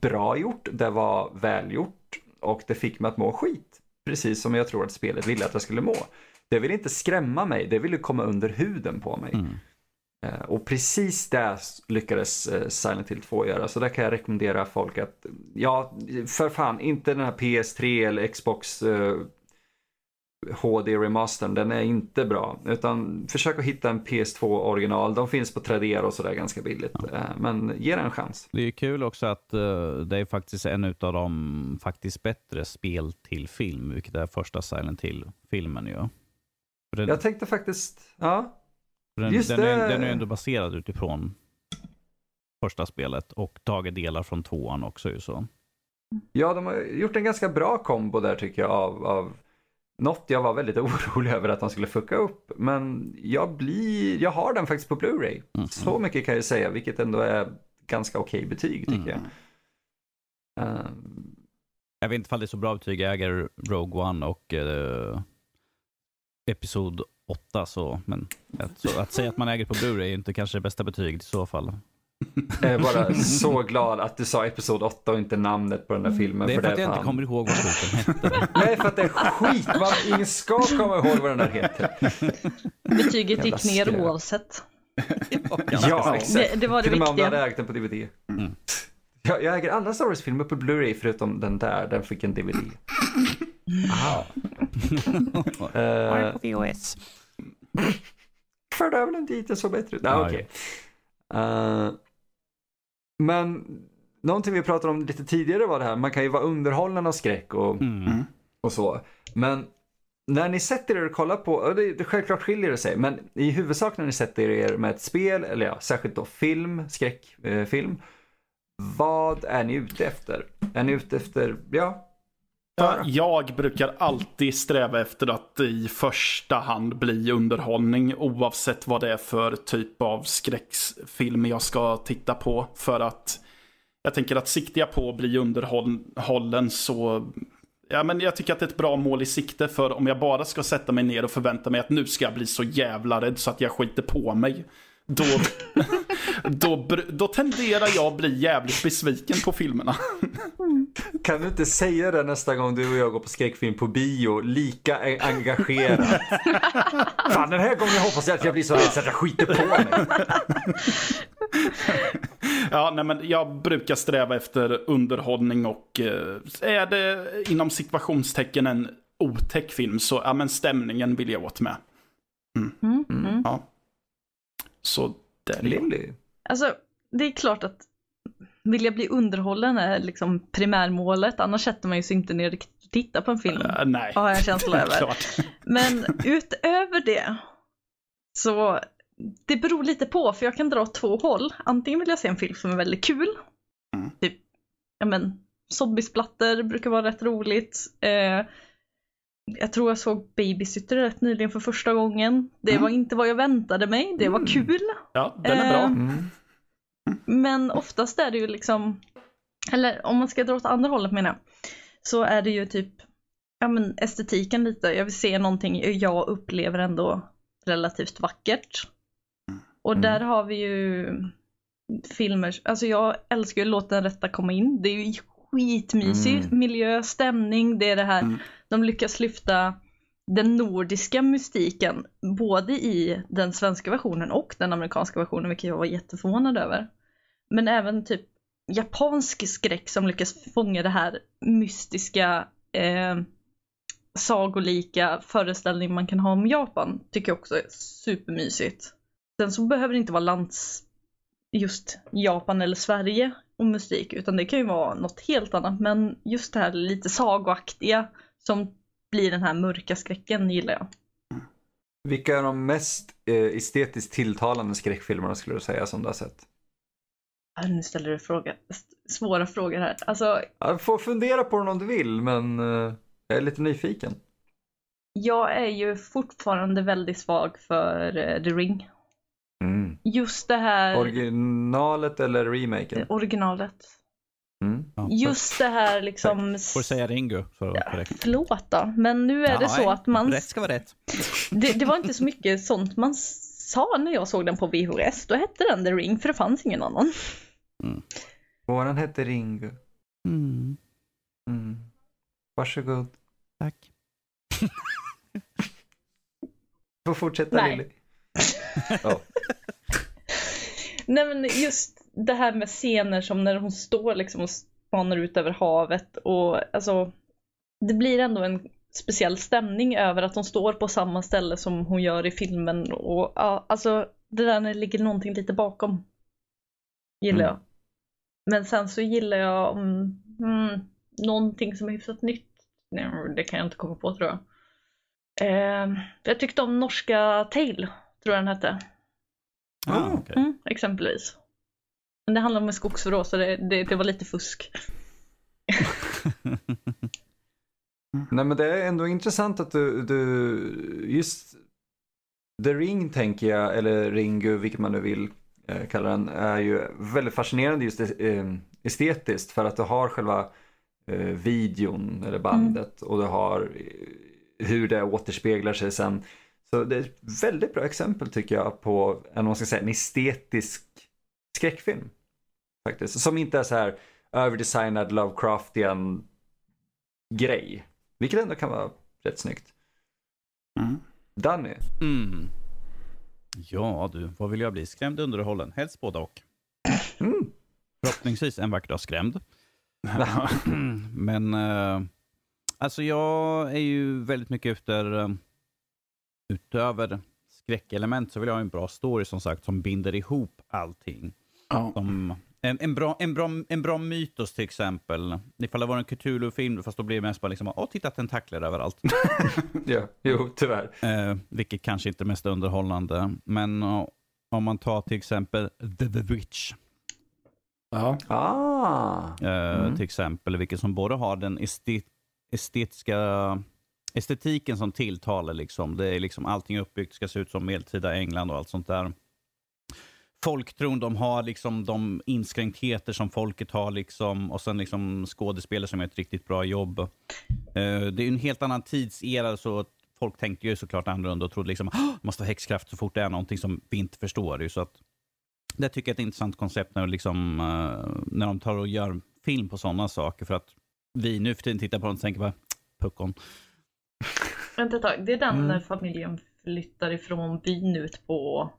bra gjort, det var välgjort och det fick mig att må skit. Precis som jag tror att spelet ville att jag skulle må. Det ville inte skrämma mig, det ville komma under huden på mig. Mm. Eh, och precis det lyckades eh, Silent Hill 2 göra. Så där kan jag rekommendera folk att, ja, för fan, inte den här PS3 eller Xbox eh, HD remastern, den är inte bra. Utan försök att hitta en PS2 original. De finns på Tradera och sådär ganska billigt. Eh, men ge den en chans. Det är kul också att eh, det är faktiskt en av de faktiskt bättre spel till film, vilket är första Silent Hill-filmen ju. Den, Jag tänkte faktiskt, ja, den, just den, är, det. den är ändå baserad utifrån första spelet och tagit delar från tvåan också ju så. Ja, de har gjort en ganska bra kombo där tycker jag av, av något jag var väldigt orolig över att de skulle fucka upp. Men jag blir, jag har den faktiskt på Blu-ray. Mm. Så mycket kan jag säga, vilket ändå är ganska okej betyg tycker Mm. jag. Ehm, Jag vet inte ifall det är så bra betyg. Jag äger Rogue One och eh, Episod 8, så, men att, så, att säga att man äger på Blu-ray är inte kanske det bästa betyget i så fall. Jag är bara så glad att du sa Episod 8 och inte namnet på den där filmen. det är för att det jag inte fan- kommer ihåg vad boken hette. Nej, för att det är skit. Man, ingen ska komma ihåg vad den där heter. Betyget Jävla gick ner oavsett. Ja, exakt. Det, det var det Till och med om du hade viktiga. ägt den på DVD. Mm. Jag, jag äger alla Star Wars-filmer på Blu-ray förutom den där, den fick en DVD. Aha. uh, VHS. förde över den dit, det såg bättre ut. Ja, okej. Eh, men någonting vi pratade om lite tidigare var det här, man kan ju vara underhållen av skräck och, Mm. och så. Men när ni sätter er och kollar på, och det, det självklart skiljer det sig, men i huvudsak när ni sätter er med ett spel, eller ja, särskilt då film, skräckfilm. Eh, film, vad är ni ute efter? Är ni ute efter, ja, Ja, Jag brukar alltid sträva efter att i första hand bli underhållning oavsett vad det är för typ av skräckfilm jag ska titta på. För att jag tänker att siktar jag på att bli underhållen så Ja, men jag tycker att det är ett bra mål i sikte för om jag bara ska sätta mig ner och förvänta mig att nu ska jag bli så jävla rädd så att jag skiter på mig. Då, då, då tenderar jag att bli jävligt besviken på filmerna. Kan du inte säga det nästa gång du och jag går på skräckfilm på bio, lika engagerat? Fan, den här gången hoppas jag att jag blir så rädd så att jag skiter på mig. Ja, nej, men jag brukar sträva efter underhållning och eh, är det inom situationstecken en otäck film så ja, men stämningen vill jag åt med. Mm, mm. Ja. Så där. Lilly. Alltså, det är klart att vilja bli underhållen är liksom primärmålet, annars sätter man ju sig inte ner och tittar på en film. Eh, nej, Har jag en känsla det är över. klart. Men utöver det så det beror lite på för jag kan dra åt två håll. Antingen vill jag se en film som är väldigt kul. Mm. Typ, ja men zombiesplatter brukar vara rätt roligt. Eh, jag tror jag såg Babysitter rätt nyligen för första gången. Det Mm. var inte vad jag väntade mig, det var Mm. kul. Ja, den är bra. Eh, Mm. Men oftast är det ju liksom, eller om man ska dra åt andra hållet menar jag, så är det ju typ ja, men estetiken lite. Jag vill se någonting jag upplever ändå relativt vackert. Och Mm. där har vi ju filmer, alltså jag älskar ju Låt den rätta komma in. Det är ju skitmysig Mm. miljö, stämning, det är det här, Mm de lyckas lyfta den nordiska mystiken både i den svenska versionen och den amerikanska versionen, vilket jag var jätteförvånad över. Men även typ japansk skräck som lyckas fånga det här mystiska, eh, sagolika föreställning man kan ha om Japan, tycker jag också är supermysigt. Sen så behöver det inte vara lands, just Japan eller Sverige och mystik utan det kan ju vara något helt annat men just det här lite sagoaktiga som blir den här mörka skräcken gillar jag. Vilka är de mest eh, estetiskt tilltalande skräckfilmerna skulle du säga som du har sett? Äh, Nu ställer du fråga, svåra frågor här. Alltså, Jag får fundera på den om du vill, men eh, jag är lite nyfiken. jag är ju fortfarande väldigt svag för eh, The Ring. Mm. Just det här Originalet eller remaken? originalet. Mm. Ja, Just det här liksom... Får säga Ringo så är det korrekt. Förlåt då, men nu är det Ja, så nej, att man... Rätt ska vara rätt. Det, det var inte så mycket sånt man sa när jag såg den på VHS. Då hette den The Ring för det fanns ingen annan. Våran hette Ringo. Mm, Mm. Varsågod. tack. Får fortsätta Nej. Lilly. Ja. Nej men just det här med scener som när hon står liksom och spanar ut över havet och alltså det blir ändå en speciell stämning över att hon står på samma ställe som hon gör i filmen och ja, alltså det där när det ligger någonting lite bakom. Gillar Mm. jag. Men sen så gillar jag mm, mm, någonting som är hyfsat nytt. Nej, det kan jag inte komma på tror jag. Eh, jag tyckte om norska Tale, tror jag den hette. Ah, okej. Mm, exempelvis. Men det handlar om en skogsvrå så det, det, det var lite fusk. Nej men det är ändå intressant att du, du just The Ring tänker jag, eller Ringu, vilket man nu vill eh, kalla den, är ju väldigt fascinerande just eh, estetiskt för att du har själva eh, videon eller bandet och du har eh, hur det återspeglar sig sen. Så det är ett väldigt bra exempel tycker jag på en, man ska säga, en estetisk skräckfilm. Faktiskt. Som inte är så här överdesignad Lovecraftian grej. Vilket ändå kan vara rätt snyggt. Mm. Danny. Mm. Ja du, vad vill jag bli? Skrämd, underhållen? Helst både och. Mm. Förhoppningsvis en vacker dag skrämd. Men eh, alltså jag är ju väldigt mycket efter, eh, utöver skräckelement så vill jag ha en bra story som sagt som binder ihop allting. Ja. Som en, en, bra, en, bra, en bra mytos till exempel. Ifall det var en Cthulhu-film, fast då blir det mest bara liksom, åh titta tentakler överallt. Ja, jo, tyvärr. Eh, vilket kanske inte är mest underhållande. Men eh, om man tar till exempel The, The Witch. Ja. Ah. Eh, Mm. Till exempel, vilket som både har den estet, estetiska estetiken som tilltalar. Liksom. Det är liksom allting uppbyggt, ska se ut som medeltida England och allt sånt där. Folktron, de har liksom de inskränktheter som folket har liksom, och sen liksom skådespelare som gör ett riktigt bra jobb. Eh, det är en helt annan tidsera, så att folk tänkte ju såklart annorlunda och trodde liksom, "Åh, det måste vara häxkraft så fort det är någonting som vi inte förstår. ju." Så att, det tycker jag är ett intressant koncept när, liksom, eh, när de tar och gör film på sådana saker. För att vi nu för tiden tittar på dem och tänker bara, puckon. Vänta ett tag, det är den Mm. familjen flyttar ifrån byn ut på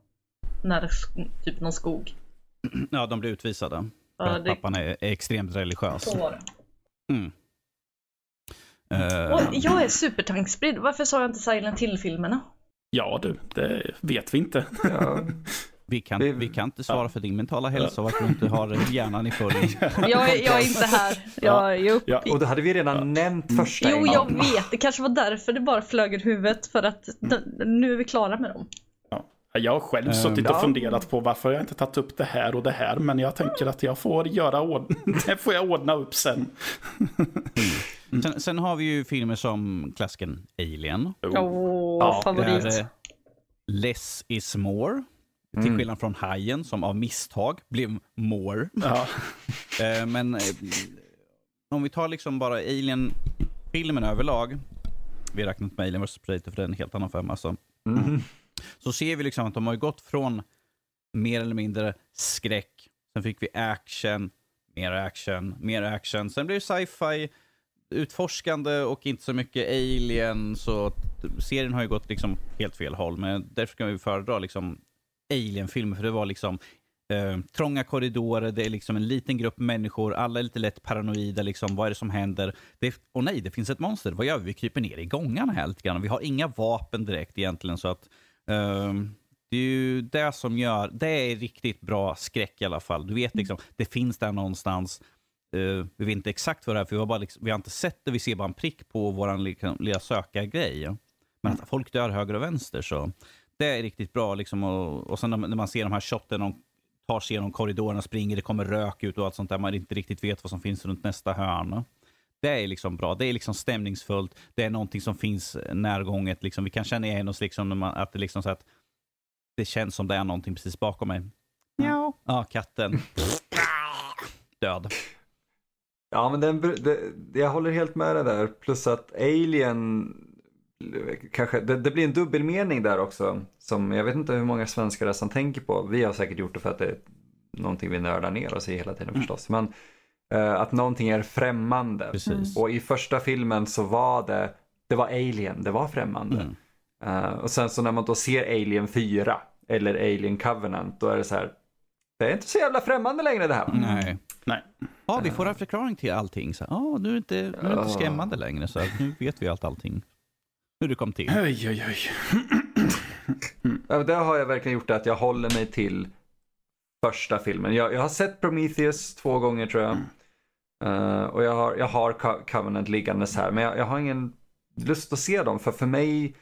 när sk- typ någon skog. Ja, de blir utvisade. Ja, det, pappan är, är extremt religiös. så var det. Mm. Eh, Och jag är supertankspridd. Varför sa jag inte Silent Hill-filmerna? ja du, det vet vi inte. Ja. vi, kan, vi kan inte svara för din mentala hälsa, varför du inte har hjärnan i full. Jag, är- jag är inte här. Jag är upp. Ja. Och det hade vi redan nämnt första Jo, jag vet. Det kanske var därför det bara flög ur huvudet. För att d- nu är vi klara med dem. Ja. Jag har själv Ehm, suttit och ja. funderat på varför jag inte tagit upp det här och det här. Men jag tänker att jag får göra ord- det får jag ordna upp sen. Sen, sen har vi ju filmer som klassiken Alien. Åh, Ja, favorit. Där, eh, less is more. Till Mm. skillnad från Hajen som av misstag blev more. Ja. Eh, men eh, om vi tar liksom bara Alien-filmen överlag. Vi har räknat med Alien vs Predator för det är en helt annan femma. Så, Mm så ser vi liksom att de har gått från mer eller mindre skräck. Sen fick vi action, mer action, mer action. Sen blev det sci-fi, utforskande och inte så mycket alien. Så serien har ju gått liksom helt fel håll. Men därför kan vi föredra liksom alien-filmer. För det var liksom eh, trånga korridorer, det är liksom en liten grupp människor, alla är lite lätt paranoida. Liksom, vad är det som händer? Det, och nej, det finns ett monster. Vad gör vi? Vi kryper ner i gångarna här lite grann. Vi har inga vapen direkt egentligen. Så att, det är ju det som gör, det är riktigt bra skräck i alla fall. Du vet liksom, det finns där någonstans. Uh, vi vet inte exakt vad det är, för vi har, bara liksom, vi har inte sett det, vi ser bara en prick på vår liksom, lilla sökargrej. Men att folk dör höger och vänster, så det är riktigt bra. Liksom, och, och sen när man ser de här shotten, de tar sig genom korridorerna, springer, det kommer rök ut och allt sånt där, man inte riktigt vet vad som finns runt nästa hörn. Det är liksom bra, det är liksom stämningsfullt, det är någonting som finns närgånget. Liksom. Vi kan känna igen oss, liksom, att det liksom så att det känns som det är någonting precis bakom mig. Ja, ja katten. Död. Ja, men den, det, jag håller helt med dig där. Plus att Alien, kanske, det, det, blir en dubbelmening där också. Som jag vet inte hur många svenskar som tänker på. Vi har säkert gjort det för att det är någonting vi nördar ner oss i hela tiden mm. förstås. Men att någonting är främmande. Precis. Och i första filmen så var det, det var Alien, det var främmande. Mm. Uh, och sen så när man då ser Alien 4 eller Alien Covenant, då är det så här, det är inte så jävla främmande längre det här. Nej. Nej. Ja, vi får en förklaring till allting. Så, ah, nu är det inte, nu är det inte skrämmande längre, så nu vet vi allt allting. Hur det kom till. Oj, oj, oj. det har jag verkligen gjort, att jag håller mig till första filmen. Jag, jag har sett Prometheus två gånger tror jag. Uh, och jag har, jag har Covenant liggandes här, men jag, jag har ingen lust att se dem, för för mig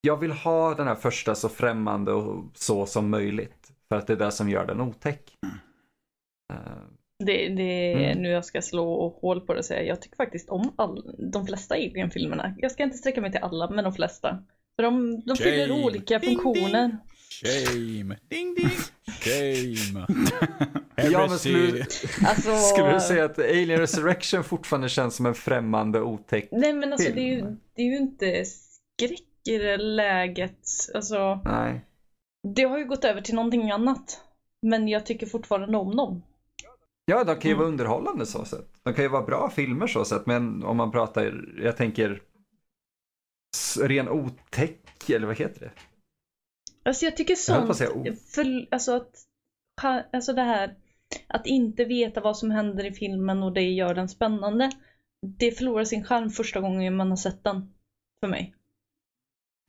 jag vill ha den här första så främmande och så som möjligt. För att det är det som gör den otäck. Uh, det, det är mm. nu jag ska slå hål på det och säga, jag tycker faktiskt om all, de flesta Alien-filmerna. Jag ska inte sträcka mig till alla, men de flesta. För de, de fyller olika ding, funktioner. Ding. Shame! Ding ding! Shame! ja, men skulle, alltså, skulle du säga att Alien Resurrection fortfarande känns som en främmande otäck Nej men alltså film? det är, ju, det är ju inte skräck i det läget. Alltså, Nej. Det har ju gått över till någonting annat. Men jag tycker fortfarande om dem. Ja, de kan ju mm. vara underhållande så sätt. De kan ju vara bra filmer så sätt. Men om man pratar, jag tänker ren otäck, eller vad heter det? Alltså jag tycker sånt, jag för, alltså att, alltså det här att inte veta vad som händer i filmen och det gör den spännande. Det förlorar sin charm första gången man har sett den. För mig.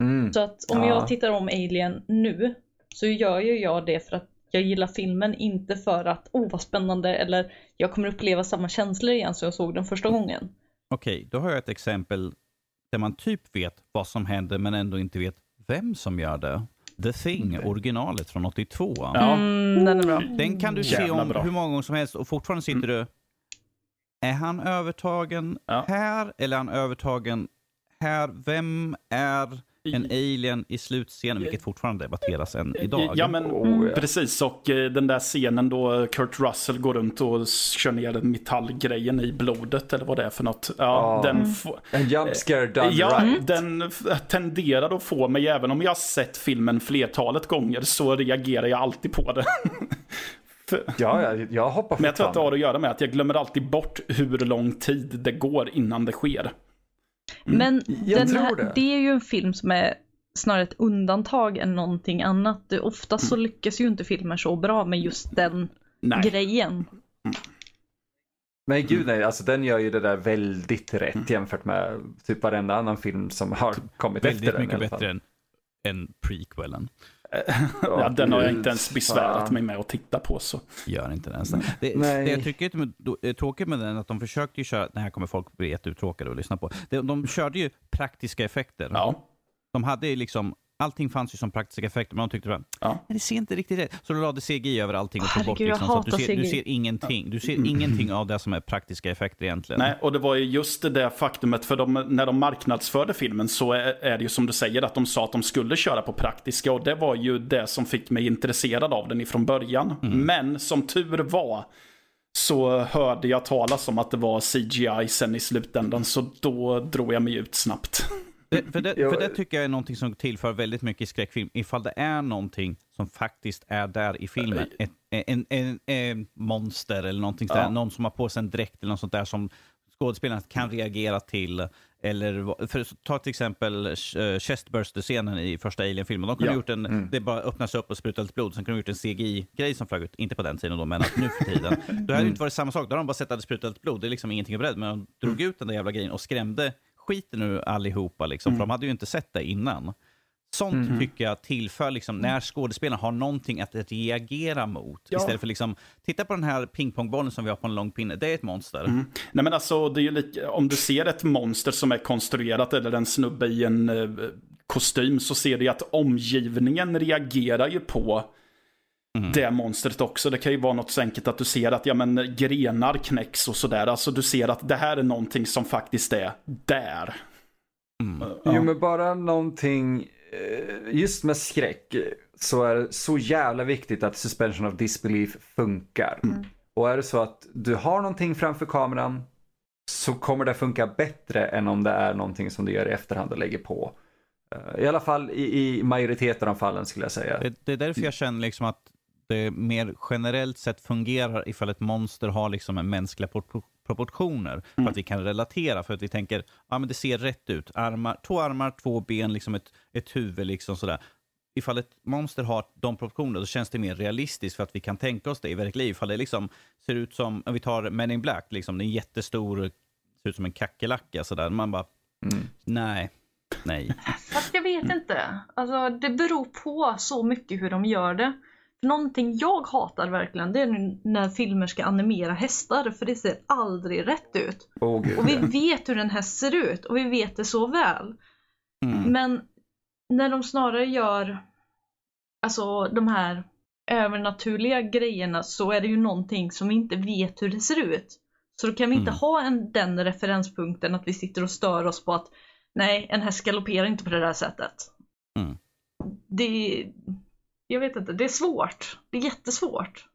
Mm. Så att om ja. jag tittar om Alien nu så gör ju jag det för att jag gillar filmen, inte för att åh oh, vad spännande eller jag kommer uppleva samma känslor igen som jag såg den första gången. Okej, då har jag ett exempel där man typ vet vad som händer men ändå inte vet vem som gör det. The Thing, originalet från 82. Ja. Mm, den är bra. Den kan du Jävla se om bra. hur många gånger som helst och fortfarande sitter mm. du... Är han övertagen ja. här eller är han övertagen här? Vem är en alien i slutscenen, vilket fortfarande debatteras än idag. Ja, men oh, ja. precis. Och eh, den där scenen då Kurt Russell går runt och kör ner metallgrejen i blodet, eller vad det är för något. Ja, oh. den en jump scare done ja, right. Den tenderar att få mig, även om jag har sett filmen flertalet gånger, så reagerar jag alltid på det. ja, jag, jag hoppar Men jag tror att det har att göra med att jag glömmer alltid bort hur lång tid det går innan det sker. Mm. Men den här, det. det är ju en film som är snarare ett undantag än någonting annat. Oftast så mm. lyckas ju inte filmer så bra med just den nej. grejen. Mm. Men gud nej, alltså den gör ju det där väldigt rätt mm. jämfört med typ varenda annan film som har kommit väldigt efter den. Väldigt mycket bättre än, än prequelen. ja, den har jag inte ens besvärat mig med att titta på. så. Gör inte det ens. Det, det jag tycker är tråkigt med den är att de försökte ju köra, det här kommer folk bli jätteuttråkade att lyssna på. De, de körde ju praktiska effekter. Ja. De hade liksom Allting fanns ju som praktiska effekter, men de tyckte att ja. det ser inte riktigt rätt Så de lade CGI över allting och tog bort liksom, så att du ser, du ser ingenting. Du ser mm. ingenting av det som är praktiska effekter egentligen. Nej, och det var ju just det där faktumet, för de, när de marknadsförde filmen så är, är det ju som du säger att de sa att de skulle köra på praktiska och det var ju det som fick mig intresserad av den ifrån början. Mm. Men som tur var så hörde jag talas om att det var CGI sen i slutändan, så då drog jag mig ut snabbt. För, det, för det tycker jag är någonting som tillför väldigt mycket i skräckfilm. Ifall det är någonting som faktiskt är där i filmen. Ett, en, en, en, monster eller någonting ja. Någon som har på sig en dräkt eller något sånt där som skådespelaren kan reagera till. Eller, för, ta till exempel uh, chestburster-scenen i första Alien-filmen. De kunde ja. gjort en, mm. Det bara öppnas upp och sprutar lite blod. Sen kunde de gjort en CGI-grej som flög ut. Inte på den tiden då, men nu för tiden. Då hade det inte varit samma sak. Då hade de bara sett att det sprutade lite blod. Det är liksom ingenting att berätta. Men de drog mm. ut den där jävla grejen och skrämde skiten nu allihopa, liksom, mm. för de hade ju inte sett det innan. Sånt Mhm. tycker jag tillför, liksom, när skådespelarna har någonting att reagera mot. Ja. Istället för liksom, titta på den här pingpongbollen som vi har på en lång pinne, det är ett monster. Mm. Nej men alltså, det är ju lika, om du ser ett monster som är konstruerat eller en snubbe i en eh, kostym så ser du att omgivningen reagerar ju på Mm. det monstret också. Det kan ju vara något så enkelt att du ser att ja, men, grenar knäcks och sådär. Alltså du ser att det här är någonting som faktiskt är där. Mm. Ja. Jo men bara någonting, eh, just med skräck så är det så jävla viktigt att suspension of disbelief funkar. Och är det så att du har någonting framför kameran så kommer det funka bättre än om det är någonting som du gör i efterhand och lägger på. Eh, I alla fall i, i majoriteten av fallen skulle jag säga. Det, det är därför jag känner liksom att det mer generellt sett fungerar ifall ett monster har liksom en mänskliga propor- proportioner. För att vi kan relatera, för att vi tänker, ja men det ser rätt ut. Armar, två armar, två ben, liksom ett, ett huvud liksom sådär. Ifall ett monster har de proportionerna då känns det mer realistiskt för att vi kan tänka oss det i verkliga liv. Ifall det liksom ser ut som, om vi tar Men in Black, liksom, det är en jättestor, ser ut som en kackerlacka sådär. Man bara, Mm. nej, nej. Fast jag vet inte. Alltså det beror på så mycket hur de gör det. För någonting jag hatar verkligen det är när filmer ska animera hästar för det ser aldrig rätt ut. Gud. Och vi ja. vet hur en häst ser ut och vi vet det så väl. Mm. Men när de snarare gör alltså de här övernaturliga grejerna så är det ju någonting som vi inte vet hur det ser ut. Så då kan vi inte Mm. ha en, den referenspunkten att vi sitter och stör oss på att nej, en häst galopperar inte på det där sättet. Mm. Det, jag vet inte, det är svårt. Det är jättesvårt.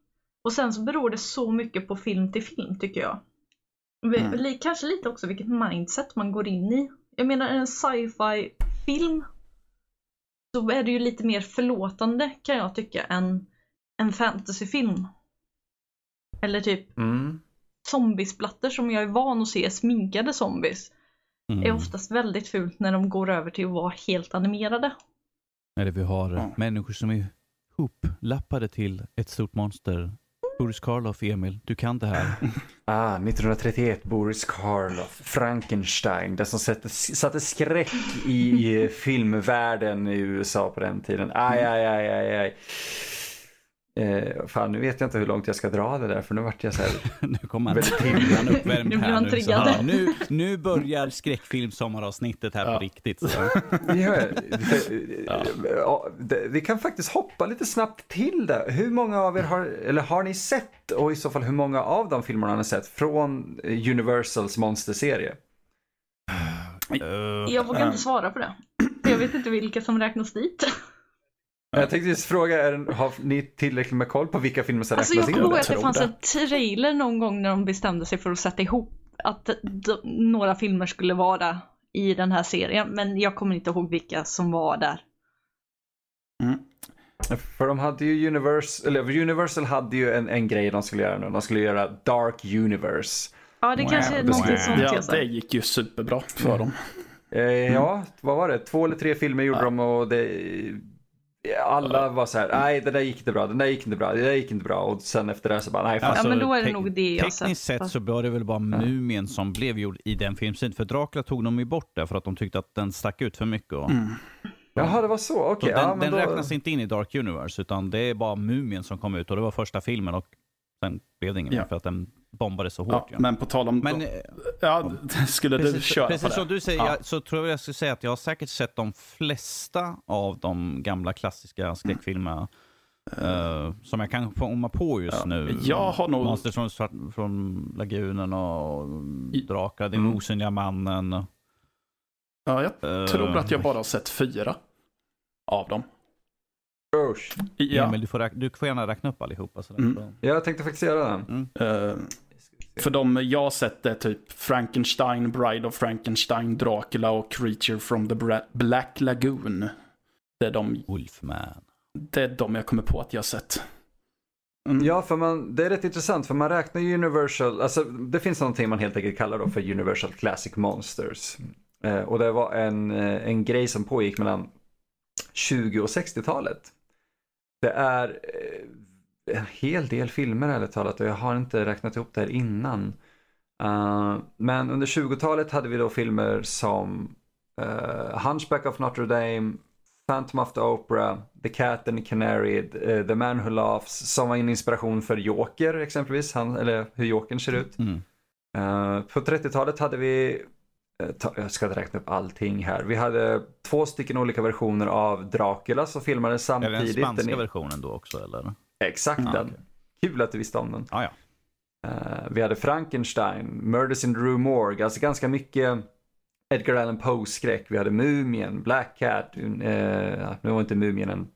Och sen så beror det så mycket på film till film tycker jag. Mm. Kanske lite också vilket mindset man går in i. Jag menar en sci-fi film så är det ju lite mer förlåtande kan jag tycka än en fantasyfilm. Eller typ Mm. zombiesplattor som jag är van att se sminkade zombies är Mm. oftast väldigt fult när de går över till att vara helt animerade. Eller vi har Ja. människor som är hoplappade till ett stort monster. Boris Karloff, Emil, du kan det här. Ah, 1931, Boris Karloff, Frankenstein, det som satte, satte skräck i filmvärlden i USA på den tiden. Aj, aj, aj, aj, aj. Eh, fan, nu vet jag inte hur långt jag ska dra det där, för nu vart jag så här. nu kommer han, han uppvärmd Nu blir han nu. Så, ja, nu. Nu börjar skräckfilmsommaravsnittet här Ja. på riktigt. Så. Ja, ja, det- vi kan faktiskt hoppa lite snabbt till det. Hur många av er har, eller har ni sett, och i så fall hur många av de filmerna har ni sett från Universals monsterserie? Uh, Jag vågar inte svara på det. Jag vet inte vilka som räknas dit. Jag tänkte just fråga, är, har ni tillräckligt med koll på vilka filmer som Alltså jag räknas kommer in? ihåg att det fanns en trailer någon gång när de bestämde sig för att sätta ihop att några filmer skulle vara i den här serien. Men jag kommer inte ihåg vilka som var där. Mm. För de hade ju Universal, eller Universal hade ju en, en grej de skulle göra nu. De skulle göra Dark Universe. Ja, det kanske är någonting sånt Ja, jag det gick ju superbra för dem. Eh, Ja, vad var det? Två eller tre filmer gjorde de och det... Alla var så här, nej det där gick inte bra, den där gick inte bra, det där gick inte bra. Och sen efter det så bara, nej fan. Ja, men då är det nog det jag Alltså, Tekniskt sett. så var det väl bara Mumien som blev gjord i den filmsidan. För Dracula tog de ju bort det för att de tyckte att den stack ut för mycket. Och, Mm. Jaha, det var så, okej. den ja, den då... räknas inte in i Dark Universe, utan det är bara Mumien som kom ut och det var första filmen och sen blev det ingen Ja. mer för att den bombades så hårt. Ja, men på tal om... Men eh, ja, skulle du precis, köra precis på det? som du säger, Ja. jag, så tror jag jag skulle säga att jag har säkert sett de flesta av de gamla klassiska skräckfilmerna. eh, som jag kan komma på just nu. jag har nog- Monster från, svart, från Lagunen och Drakar, Den Mm. osynliga mannen. Ja, jag eh, tror att jag bara har sett fyra av dem. Usch. Ja, Emil, du får, du får gärna räkna upp allihopa. Sådär. Mm. Jag tänkte faktiskt göra den. eh, för de jag sett är typ Frankenstein, Bride of Frankenstein, Dracula och Creature from the Bra- Black Lagoon. Det är, de, Wolfman. det är de jag kommer på att jag har sett. Mm. Ja, för man, det är rätt intressant för man räknar ju Universal, alltså det finns någonting man helt enkelt kallar då för Universal Classic Monsters. Eh, och det var en, eh, en grej som pågick mellan 20 och 60-talet. Det är eh, en hel del filmer ärligt talat och jag har inte räknat ihop det här innan. Eh, men under 20-talet hade vi då filmer som eh, Hunchback of Notre Dame, Phantom of the Opera, The Cat and the Canary, uh, The Man Who Laughs som var en inspiration för Joker exempelvis, han, eller hur Jokern ser ut. Mm. Uh, på 30-talet hade vi, uh, jag ska räkna upp allting här, vi hade två stycken olika versioner av Dracula som filmades Är samtidigt. det den spanska Den är- versionen då också eller? Exakt Ja, den. okej. Kul att du visste om den. Ah, ja. Eh, vi hade Frankenstein, Murders in the Rue Morgue, alltså ganska mycket Edgar Allan Poe-skräck. Vi hade Mumien, Black Cat, uh, nu var inte Mumien en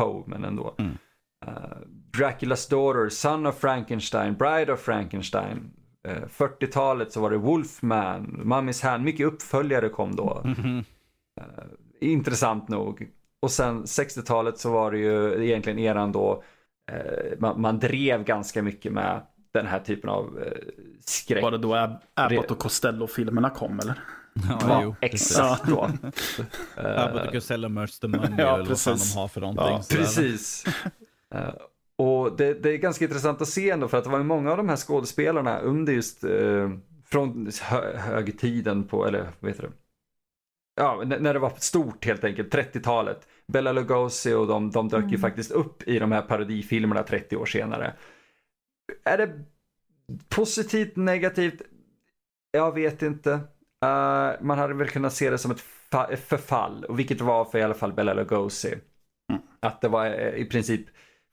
Poe, men ändå. Mm. Eh, Dracula's Daughter, Son of Frankenstein, Bride of Frankenstein. Eh, 40-talet så var det Wolfman, Mummy's Hand, mycket uppföljare kom då. Mhm. Intressant nog. Och sen 60-talet så var det ju egentligen eran då eh, man, man drev ganska mycket med den här typen av eh, skräck. Var det då Ab- Abbott och Costello-filmerna kom eller? Ja, Ja, jo, exakt då. Abbott och Costello Merge the Money Ja, eller vad fan precis. de har för någonting. Ja. Precis. Och det, det är ganska intressant att se ändå för att det var ju många av de här skådespelarna under just eh, från hö, högtiden på, eller vad heter det? Ja, när det var stort helt enkelt, 30-talet. Bella Lugosi och de, de dök ju Mm. faktiskt upp i de här parodifilmerna 30 år senare. Är det positivt, negativt? Jag vet inte. Eh, man hade väl kunnat se det som ett, fa- ett förfall, och vilket det var för i alla fall Bella Lugosi. Att det var eh, i princip,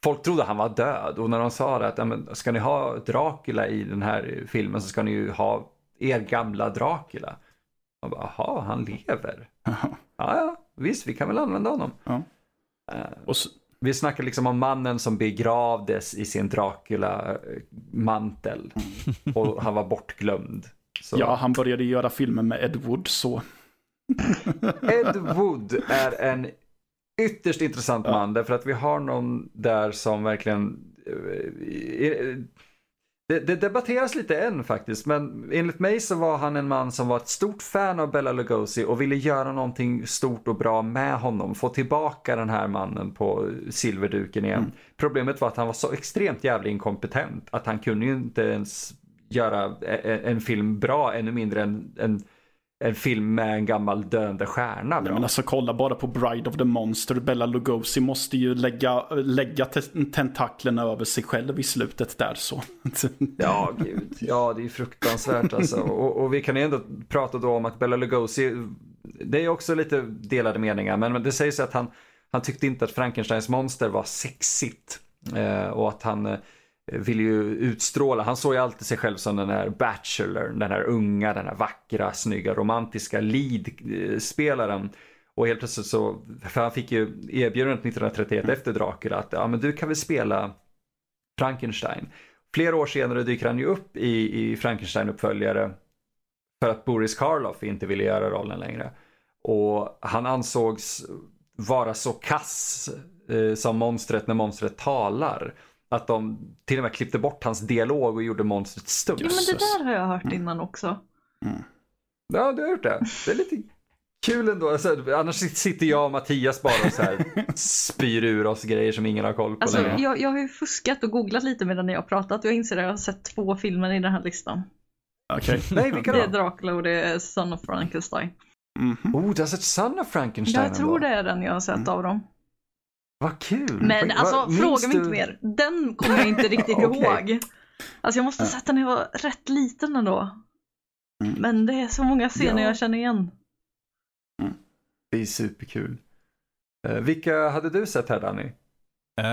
folk trodde han var död och när de sa det att ska ni ha Dracula i den här filmen så ska ni ju ha er gamla Dracula. Man bara, jaha, han lever. Ja, ja, visst, vi kan väl använda honom. Ja. Eh, Och så, vi snackar liksom om mannen som begravdes i sin Dracula-mantel och han var bortglömd. Så. ja, han började göra filmer med Ed Wood så. Ed Wood är en ytterst intressant Ja. man därför att vi har någon där som verkligen eh, det, det debatteras lite än faktiskt, men enligt mig så var han en man som var ett stort fan av Bella Lugosi och ville göra någonting stort och bra med honom. Få tillbaka den här mannen på silverduken igen. Mm. Problemet var att han var så extremt jävla inkompetent att han kunde ju inte ens göra en, en film bra, ännu mindre en, en, en film med en gammal döende stjärna Nej, men alltså kolla bara på Bride of the Monster. Bella Lugosi måste ju lägga, lägga te- tentaklerna över sig själv i slutet där så. Ja, gud. Ja, det är fruktansvärt alltså. Och, och vi kan ju ändå prata då om att Bella Lugosi, det är också lite delade meningar, men men det sägs att han, han tyckte inte att Frankensteins monster var sexigt. Eh, och att han Eh, vill ju utstråla, han såg ju alltid sig själv som den här bachelor, den här unga, den här vackra, snygga, romantiska lead-spelaren. Och helt plötsligt så, för han fick ju erbjudandet 1931 efter Dracula att ja men du kan väl spela Frankenstein. Flera år senare dyker han ju upp i, i Frankenstein-uppföljare för att Boris Karloff inte ville göra rollen längre. Och han ansågs vara så kass eh, som monstret när monstret talar. Att de till och med klippte bort hans dialog och gjorde monstret stumt. Jo men det där har jag hört innan också. Ja, du har gjort det. Det är lite kul ändå. Alltså, annars sitter jag och Mattias bara och så här spyr ur oss grejer som ingen har koll på Alltså, längre. jag, jag har ju fuskat och googlat lite medan ni har pratat och jag inser att jag har sett två filmer i den här listan. Okej. Nej, vilka Det är då? Dracula och det är Son of Frankenstein. Mhm. Oh, du har sett Son of Frankenstein Jag tror ändå. det är den jag har sett Mm. av dem. Vad kul. Men Vad- alltså fråga mig du- inte mer. Den kommer jag inte riktigt Okej. ihåg. Alltså jag måste ha sett den när jag var rätt liten ändå. Mm. Men det är så många scener Ja. jag känner igen. Det är superkul. Uh, vilka hade du sett här Danny? Eh,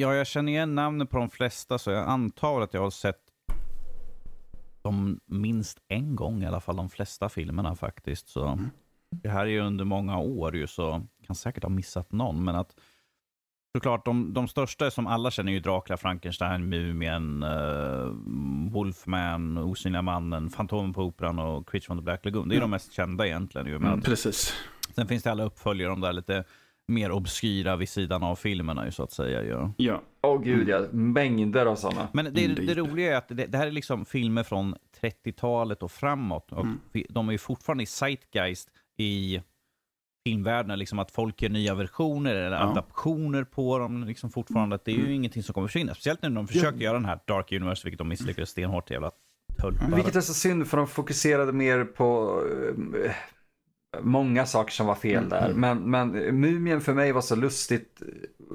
ja, jag känner igen namnen på de flesta, så jag antar att jag har sett dem minst en gång i alla fall, de flesta filmerna faktiskt. Så Det här är ju under många år ju, så kan säkert ha missat någon, men att såklart de, de största som alla känner är ju Dracula, Frankenstein, Mumien, uh, Wolfman, Osynliga mannen, Fantomen på Operan och Creature from the Black Lagoon. Det är de mest kända egentligen ju. Men Mm, precis. sen finns det alla uppföljare, de där lite mer obskyra vid sidan av filmerna ju så att säga. Ju. Ja. Åh gud ja, mängder av sådana. Men det, Mm, det, roliga är att det, det här är liksom filmer från 30-talet och framåt. Och Mm. De är ju fortfarande i zeitgeist i filmvärlden, liksom att folk gör nya versioner eller Ja. adaptioner på dem. Liksom fortfarande, att det är ju ingenting som kommer försvinna. Speciellt när de försökte göra den här Dark Universe, vilket de misslyckades stenhårt. Jävla tölpar. Vilket är så synd för de fokuserade mer på... eh, många saker som var fel Mm, där. Men, men Mumien för mig var så lustigt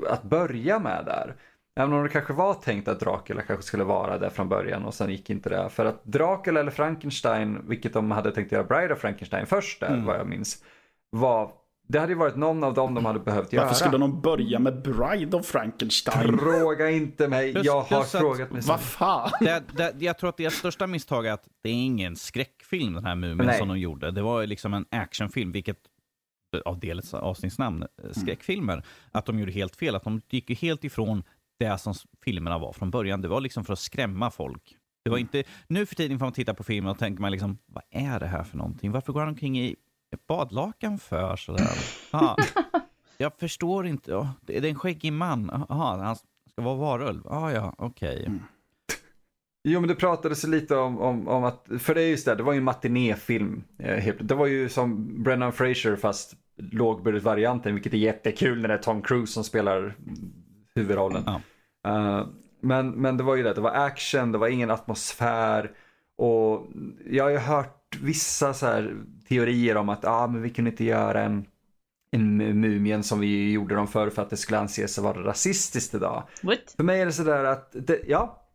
att börja med där. Även om det kanske var tänkt att Dracula kanske skulle vara där från början och sen gick inte det. För att Dracula eller Frankenstein, vilket de hade tänkt göra Bride of Frankenstein först där, Mm. vad jag minns, var, det hade ju varit någon av dem de hade behövt göra. Varför skulle de börja med Bride of Frankenstein? Fråga inte mig, Plus- jag har frågat mig. Vad fan? Det, det, jag tror att deras största misstag är att det är ingen skräckfilm den här Mumien Nej. som de gjorde. Det var liksom en actionfilm, vilket av delets avsnittsnamn, eh, skräckfilmer, att de gjorde helt fel. Att de gick helt ifrån det som filmerna var från början. Det var liksom för att skrämma folk. Det var inte, nu för tiden får man titta på filmen och tänker man liksom, vad är det här för någonting? Varför går han omkring i ett badlakan för sådär? Ah, jag förstår inte. Ja, det är en skäggig man. Aha, han ska vara varulv. Ah, ja, okej. Jo men det pratades lite om, om, om att, för det är just det, det var ju en matinéfilm. Eh, det var ju som Brennan Fraser fast lågbudgetvarianten, vilket är jättekul när det är Tom Cruise som spelar huvudrollen. Ja. Eh, men, men det var ju det, det var action, det var ingen atmosfär. Och jag har ju hört vissa så här teorier om att ah, men vi kunde inte göra en, en mumien som vi gjorde dem för för att det skulle anses vara rasistiskt idag. What? För mig är det sådär att, det, ja,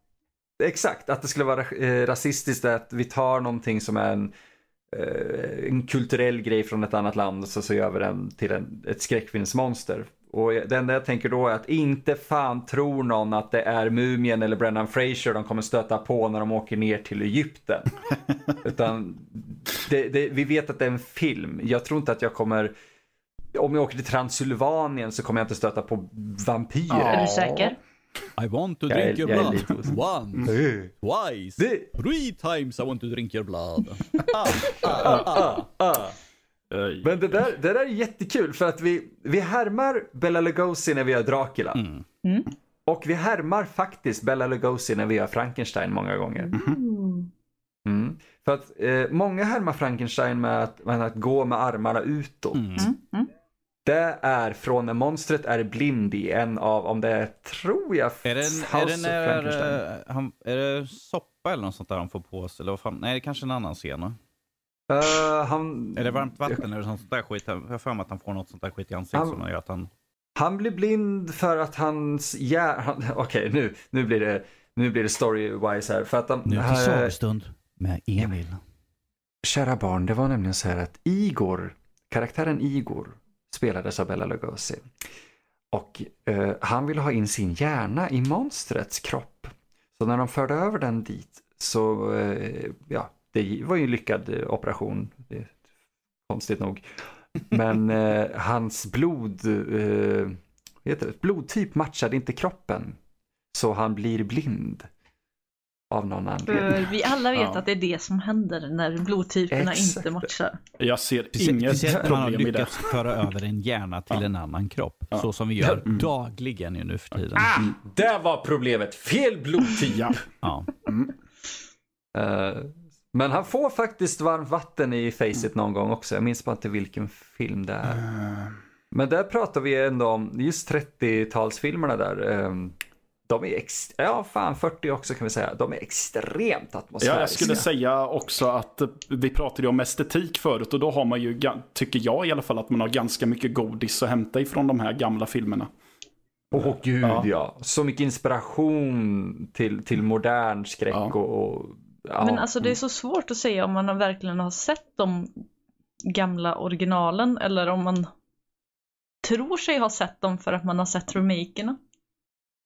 exakt, att det skulle vara eh, rasistiskt att vi tar någonting som är en, eh, en kulturell grej från ett annat land och så, så gör vi den till en, ett skräckfilmsmonster. Och det enda jag tänker då är att inte fan tror någon att det är Mumien eller Brennan Fraser de kommer stöta på när de åker ner till Egypten. Utan det, det, vi vet att det är en film. Jag tror inte att jag kommer om jag åker till Transylvanien så kommer jag inte stöta på vampyrer. Är du säker? I want to Jag är- drink your blood. Once, twice, Det- three times I want to drink your blood. Oj. Men det där, det där är jättekul för att vi, vi härmar Bella Lugosi när vi gör Dracula. Mm. Mm. Och vi härmar faktiskt Bella Lugosi när vi gör Frankenstein många gånger. Mm. Mm. För att eh, många härmar Frankenstein med att, med att gå med armarna utåt. Mm. Mm. Mm. Det är från när monstret är blind i en av, om det är, tror jag, Är det, House är det of när Frankenstein. eh, han, är det soppa eller något sånt där han får på sig? Eller vad fan? Nej, det är kanske en annan scen. Eh, han, Är det varmt vatten eller sånt där skit? Jag har för mig att han får något sånt där skit i ansiktet Han- som gör att han... Han blir blind för att hans hjärna... Okej, nu, nu blir det, nu blir det story-wise här. För att han, eh, sagostund med Emil. Kära barn, det var nämligen så här att Igor, karaktären Igor, spelades av Bella Lugosi. Och eh, han ville ha in sin hjärna i monstrets kropp. Så när de förde över den dit så, eh, ja, det var ju en lyckad eh, operation. Det är konstigt nog. Men eh, hans blod, eh, heter det? blodtyp matchade inte kroppen. Så han blir blind. Av någon anledning. För vi alla vet Ja. att det är det som händer när blodtyperna Exakt. inte matchar. Jag ser inget man har problem i det. lyckats föra över en hjärna till Ja. en annan kropp. Ja. Så som vi gör dagligen ju nu för tiden. Ah, där var problemet. Fel blodtyp. Ja. Ja. Eh, men han får faktiskt varmt vatten i facet någon gång också. Jag minns bara inte vilken film det är. Eh, Men där pratar vi ändå om just 30-talsfilmerna där. eh, De är, ex- ja fan 40 också kan vi säga. De är extremt atmosfäriska. Ja, jag skulle säga också att eh, vi pratade ju om estetik förut och då har man ju, tycker jag i alla fall, att man har ganska mycket godis att hämta ifrån de här gamla filmerna. Åh gud ja. Ja. Så mycket inspiration till, till modern skräck Ja. och... och ja. Men alltså det är så svårt att säga om man verkligen har sett de gamla originalen eller om man tror sig ha sett dem för att man har sett remakerna.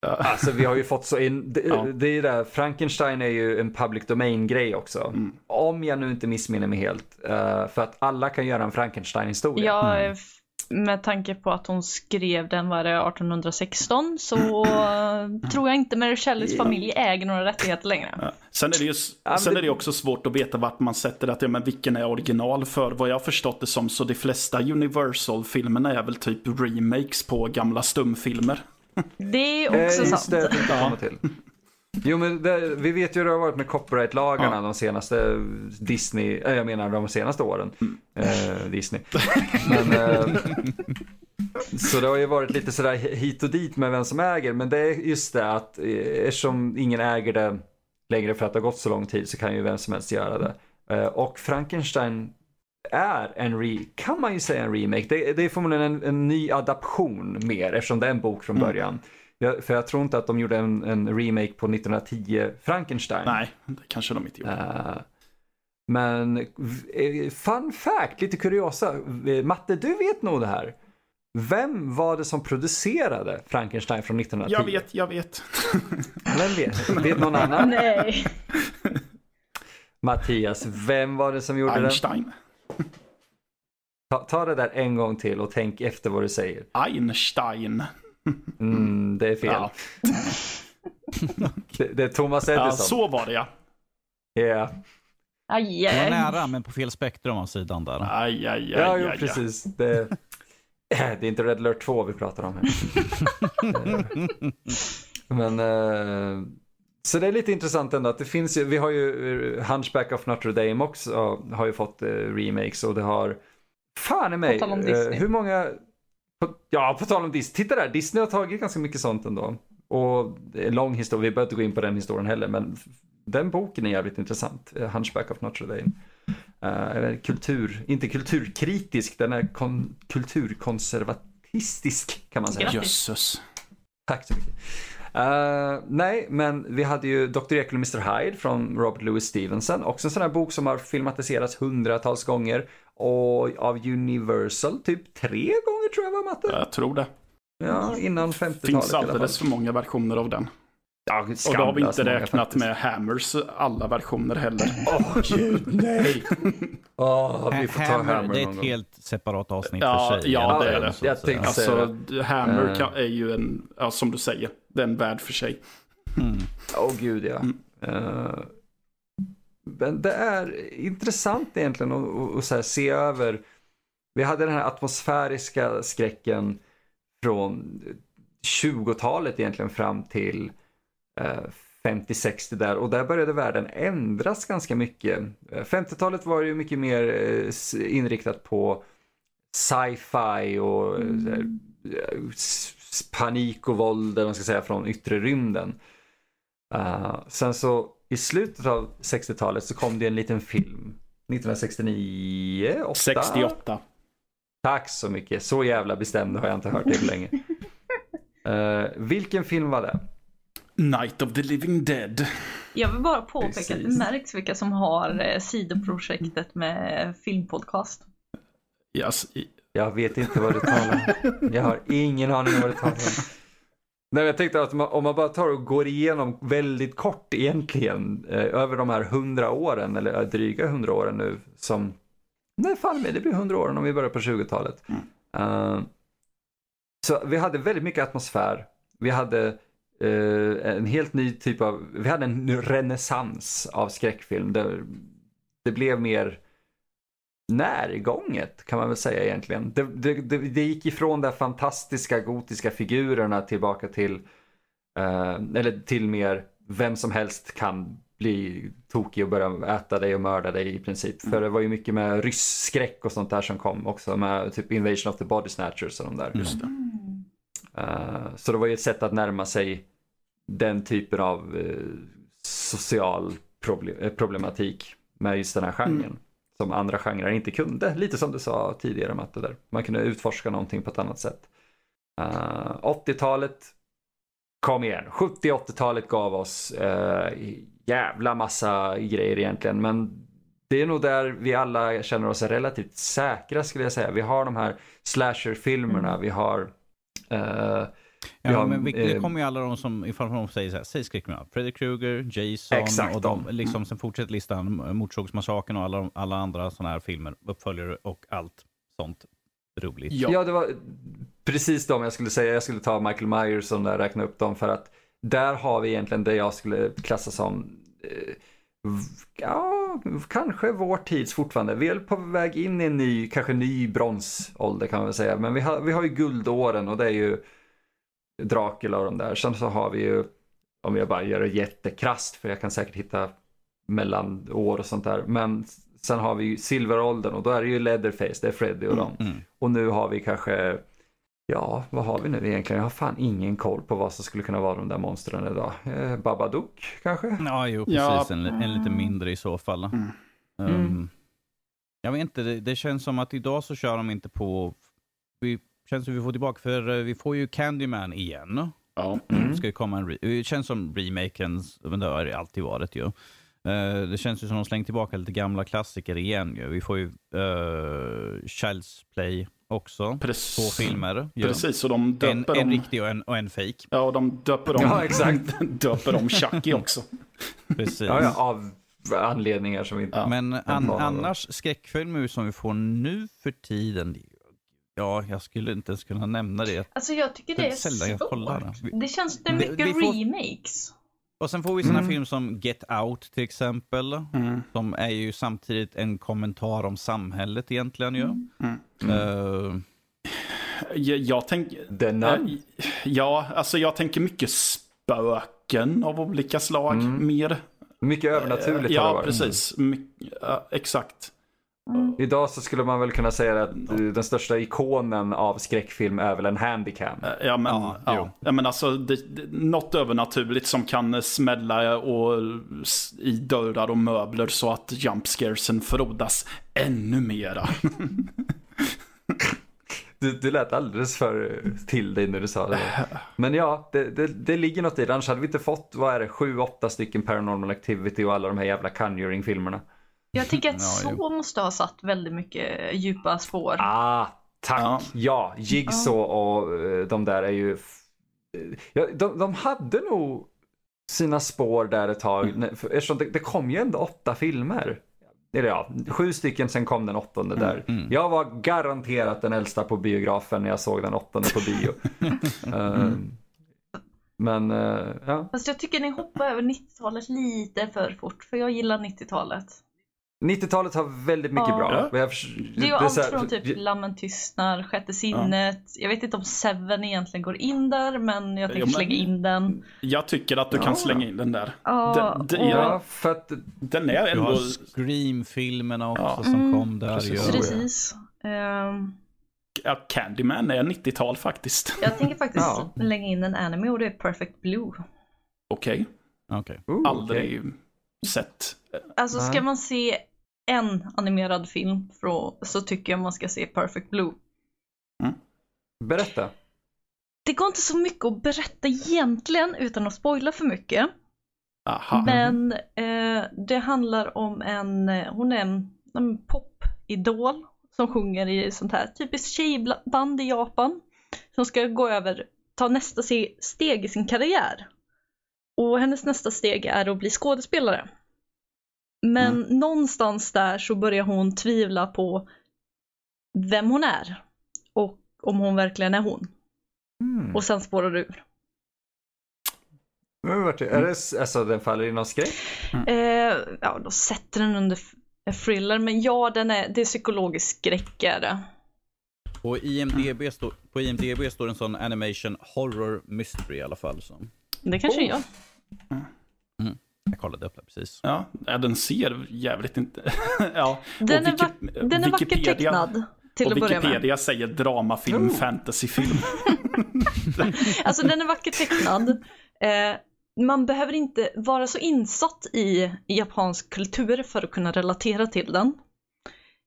Alltså vi har ju fått så in, det, Ja. det är där, Frankenstein är ju en public domain grej också. Mm. Om jag nu inte missminner mig helt. eh, för att alla kan göra en Frankenstein-historia. Ja, Mm. f- med tanke på att hon skrev den, var det 1816, så eh, tror jag inte Mary Shelleys familj äger några rättigheter längre. Ja. Sen är det ju sen det- är det också svårt att veta vart man sätter det, ja, men vilken är original för vad jag har förstått det som så de flesta Universal-filmerna är väl typ remakes på gamla stumfilmer. Det är Eh, också just sant. det, till. Jo men det, vi vet ju hur det har varit med copyright-lagarna Ja. de senaste Disney, äh, jag menar de senaste åren. Mm. Eh, Disney. Men, eh, så det har ju varit lite sådär hit och dit med vem som äger. Men det är just det att eh, eftersom ingen äger det längre för att det har gått så lång tid så kan ju vem som helst göra det. Eh, och Frankenstein är en re, kan man ju säga en remake. Det, det är förmodligen en, en ny adaption mer eftersom det är en bok från Mm. Jag, för jag tror inte att de gjorde en, en remake på 1910 Frankenstein. Nej, det kanske de inte gjorde. Eh, men eh, fun fact, lite kuriosa. Eh, Matte, du vet nog det här. Vem var det som producerade Frankenstein från 1910? Jag vet, jag vet. Vem vet? Vet någon annan? Nej. Mattias, vem var det som gjorde den? Einstein. Ta, ta det där en gång till och tänk efter vad du säger. Einstein. Mm, det är fel. Ja. Det, det är Thomas Edison. ja, så var det ja. Ja, Aj, Det var nära, men på fel spektrum av sidan där. Aj, aj, aj, ja, jo, aj. precis. Det, det är inte Red Alert 2 vi pratar om här. Men, eh, så det är lite intressant ändå att det finns ju, vi har ju eh, Hunchback of Notre Dame också, har ju fått eh, remakes och det har, fan i mig, hur många, ja på tal om Disney, titta där, Disney har tagit ganska mycket sånt ändå. Och det är en lång historia, vi behöver inte gå in på den historien heller, men den boken är jävligt intressant, eh, Hunchback of Notre Dame. Uh, kultur, inte kulturkritisk, den är kon, kulturkonservatistisk kan man säga. Jösses. Tack så mycket. Eh, nej, men vi hade ju Dr. Jekyll och Mr. Hyde från Robert Louis Stevenson. Också en sån här bok som har filmatiserats hundratals gånger. Och av Universal typ tre gånger tror jag var Matte. Jag tror det. Ja, innan 50-talet finns i alla fall. alldeles för många versioner av den. Ja, Och då har vi inte räknat faktiskt. med Hammers alla versioner heller. Åh gud, nej! Åh, vi får ta Hammer, Hammer det är ett gång. helt separat avsnitt Ja, för sig. ja, det är det. så Jag tänkte säga Alltså, Hammer Eh. kan, är ju en, ja, som du säger, det är en värld för sig. Mm. Åh gud ja. Mm. Eh, men det är intressant egentligen att, att, se över. Vi hade den här atmosfäriska skräcken från 20-talet egentligen fram till eh, 50-60 där och där började världen ändras ganska mycket. Eh, 50-talet var ju mycket mer eh, inriktat på sci-fi och eh, eh, s- panik och våld, man ska säga, från yttre rymden. Uh, sen så i slutet av 60-talet så kom det en liten film. 1969, 8? 68. Tack så mycket. Så jävla bestämd har jag inte hört det på länge. Eh, vilken film var det? Night of the Living Dead. Jag vill bara påpeka att Precis. det märks vilka som har eh, sidoprojektet med filmpodcast. Yes. Jag vet inte vad du talar om. Jag har ingen aning om vad du talar om. Nej, jag tänkte att man, om man bara tar och går igenom väldigt kort egentligen eh, över de här hundra åren, eller dryga hundra åren nu som, nej fan med, det blir hundra åren om vi börjar på 20-talet. Eh, så vi hade väldigt mycket atmosfär. Vi hade eh, en helt ny typ av, vi hade en renässans av skräckfilm. Det, det blev mer närgånget kan man väl säga egentligen. Det, det, det, det gick ifrån de fantastiska gotiska figurerna tillbaka till, eh, eller till mer vem som helst kan bli tokig och börja äta dig och mörda dig i princip. För det var ju mycket med rysskräck och sånt där som kom också med typ Invasion of the Body Snatchers och de där. Just det. Eh, så det var ju ett sätt att närma sig den typen av eh, social proble- eh, problematik med just den här genren. Som andra genrer inte kunde. Lite som du sa tidigare Matte där. Man kunde utforska någonting på ett annat sätt. Eh, 80-talet, kom igen. 70-80-talet gav oss uh, jävla massa grejer egentligen. Men det är nog där vi alla känner oss relativt säkra skulle jag säga. Vi har de här slasher-filmerna, vi har eh, vi Ja, har, men det eh, kommer ju alla de som, ifall de säger så här, säg skräckfilmer. Freddy Krueger, Jason Exakt och de, de. liksom, sen fortsätter listan, Motorsågsmassakern och alla, alla andra sådana här filmer, uppföljare och allt sånt roligt. Ja. Ja, det var precis de jag skulle säga. Jag skulle ta Michael Myers och där räkna upp dem för att där har vi egentligen det jag skulle klassa som eh, ja, kanske vår tids fortfarande. Vi är på väg in i en ny, kanske ny bronsålder kan man väl säga. Men vi har, vi har ju guldåren och det är ju Dracula och de där. Sen så har vi ju, om jag bara gör det jättekrasst, för jag kan säkert hitta mellanår och sånt där. Men sen har vi ju silveråldern och då är det ju Leatherface, det är Freddy och dem. Mm. Och nu har vi kanske, ja vad har vi nu egentligen? Jag har fan ingen koll på vad som skulle kunna vara de där monstren idag. Eh, Babadook kanske? Ja, jo, Ja. precis. En, en lite mindre i så fall. Mm. Um, Mm. Jag vet inte, det, det känns som att idag så kör de inte på... Vi känns som vi får tillbaka, för eh, vi får ju Candyman igen. Ja. Det ska komma en re- det känns som remaken, men det har det alltid varit ju. Eh, det känns ju som de slänger tillbaka lite gamla klassiker igen ju. Vi får ju uh, Child's Play också. Precis. Två filmer. ju. Precis, och de En, döper en om... riktig och en, och en fake. Ja, och de döper om... Ja, exakt. döper om Chucky också. Precis. Ja, ja, av anledningar som vi inte... Ja. Men an, annars skräckfilmer som vi får nu för tiden, ja, jag skulle inte ens kunna nämna det. Alltså jag tycker det Det är sällan jag kollar. Det känns det är mycket får- remakes. Och sen får vi sådana Mm. filmer som Get Out till exempel. Mm. Som är ju samtidigt en kommentar om samhället egentligen ju. Mm. Eh, Jag, jag tänker... Eh, Ja, alltså jag tänker mycket spöken av olika slag Mm. mer. Mycket övernaturligt det Ja, precis. My, ja, exakt. Idag så skulle man väl kunna säga att den största ikonen av skräckfilm är väl en handicam. Eh, Ja, men, Ja, ja, ja. men alltså det, det, något övernaturligt som kan smälla och, s- i dörrar och möbler så att jump scaresen frodas ännu mera. Du, du lät alldeles för till dig när du sa det. Men ja, det, det, det ligger något i det. Annars hade vi inte fått, vad är det, sju, åtta stycken Paranormal Activity och alla de här jävla Conjuring-filmerna. Jag tänker att Ja, så måste ha satt väldigt mycket djupa spår. Ah, tack. Ja. Ja, Jigsaw och eh, de där är ju... f- Ja, de, de hade nog sina spår där ett tag. Mm. Eftersom det, det kom ju ändå åtta filmer. Eller ja, sju stycken, sen kom den åttonde där. mm. Jag var garanterat den äldsta på biografen när jag såg den åttonde på bio. Eh, men, eh, ja. Fast jag tycker ni hoppar över 90-talet lite för fort, för jag gillar 90-talet. 90-talet har väldigt mycket Ja. bra. Men jag Det är ju allt från typ Lammen tystnar, Sjätte sinnet. Jag vet inte om Seven egentligen går in där, men jag tänker Ja, men- slänga in den. Jag tycker att du Ja. kan slänga in den där. Ja, Den- och- Ja, för att Den är vi har ändå... Scream-filmerna också Ja. som Mm. kom där Precis. Precis. Ehm, Ja, Candyman är 90-tal faktiskt. jag tänker faktiskt Ja. lägga in en anime och det är Perfect Blue. Okej, Okej. oh, okej. aldrig sett. Alltså ska man se en animerad film så tycker jag man ska se Perfect Blue. Berätta. Det går inte så mycket att berätta egentligen utan att spoila för mycket. Aha. Men eh, det handlar om en, eh, hon är en, en popidol som sjunger i sånt här typiskt tjejband i Japan. Som ska gå över, ta nästa steg i sin karriär. Och hennes nästa steg är att bli skådespelare. Men någonstans där så börjar hon tvivla på vem hon är. Och om hon verkligen är hon. Mm. Och sen spårar det ur. Men vart det- Är det, s- alltså den faller i någon skräck? Eh, ja, då sätter den under thriller, men ja, den är, det är psykologisk skräck är det. Och IMDB står, på IMDB står en sån animation horror mystery i alla fall. Så. Det kanske Oh. jag. Jag kollade upp det precis. Ja, den ser jävligt inte... ja. Den och är, Wiki- den är vackert tecknad till och att börja med. Wikipedia säger dramafilm, Oh. fantasyfilm. Alltså den är vackert tecknad. Eh, man behöver inte vara så insatt i japansk kultur för att kunna relatera till den.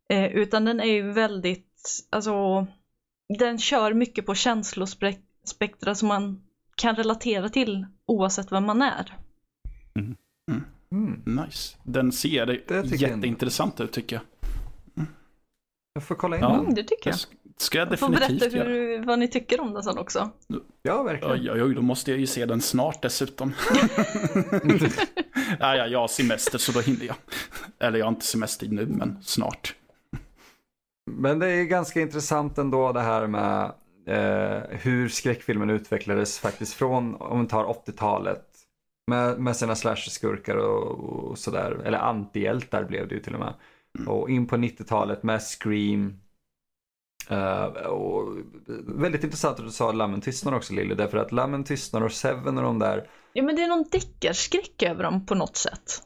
Eh, utan den är ju väldigt, alltså, den kör mycket på känslospektra som man kan relatera till oavsett vem man är. Mm. Nice. Den ser jätteintressant ut tycker jag. Jag får kolla in Ja. den. Mm, det tycker Det jag. sk- ska jag Jag får definitivt berätta göra. hur, vad ni tycker om den sen också. Ja, verkligen. Oj, oj, oj, då måste jag ju se den snart dessutom. ja, ja, jag har semester så då hinner jag. Eller jag har inte semester nu, men snart. Men det är ganska intressant ändå det här med eh, hur skräckfilmen utvecklades faktiskt från, om vi tar 80-talet, med, med sina slasher-skurkar och, och sådär, eller antihjältar blev det ju till och med. Och in på 90-talet med Scream. Eh, och väldigt intressant att du sa Lammen tystnar också Lille, därför att Lammen tystnar och Seven och de där, Ja men det är någon deckarskräck över dem på något sätt.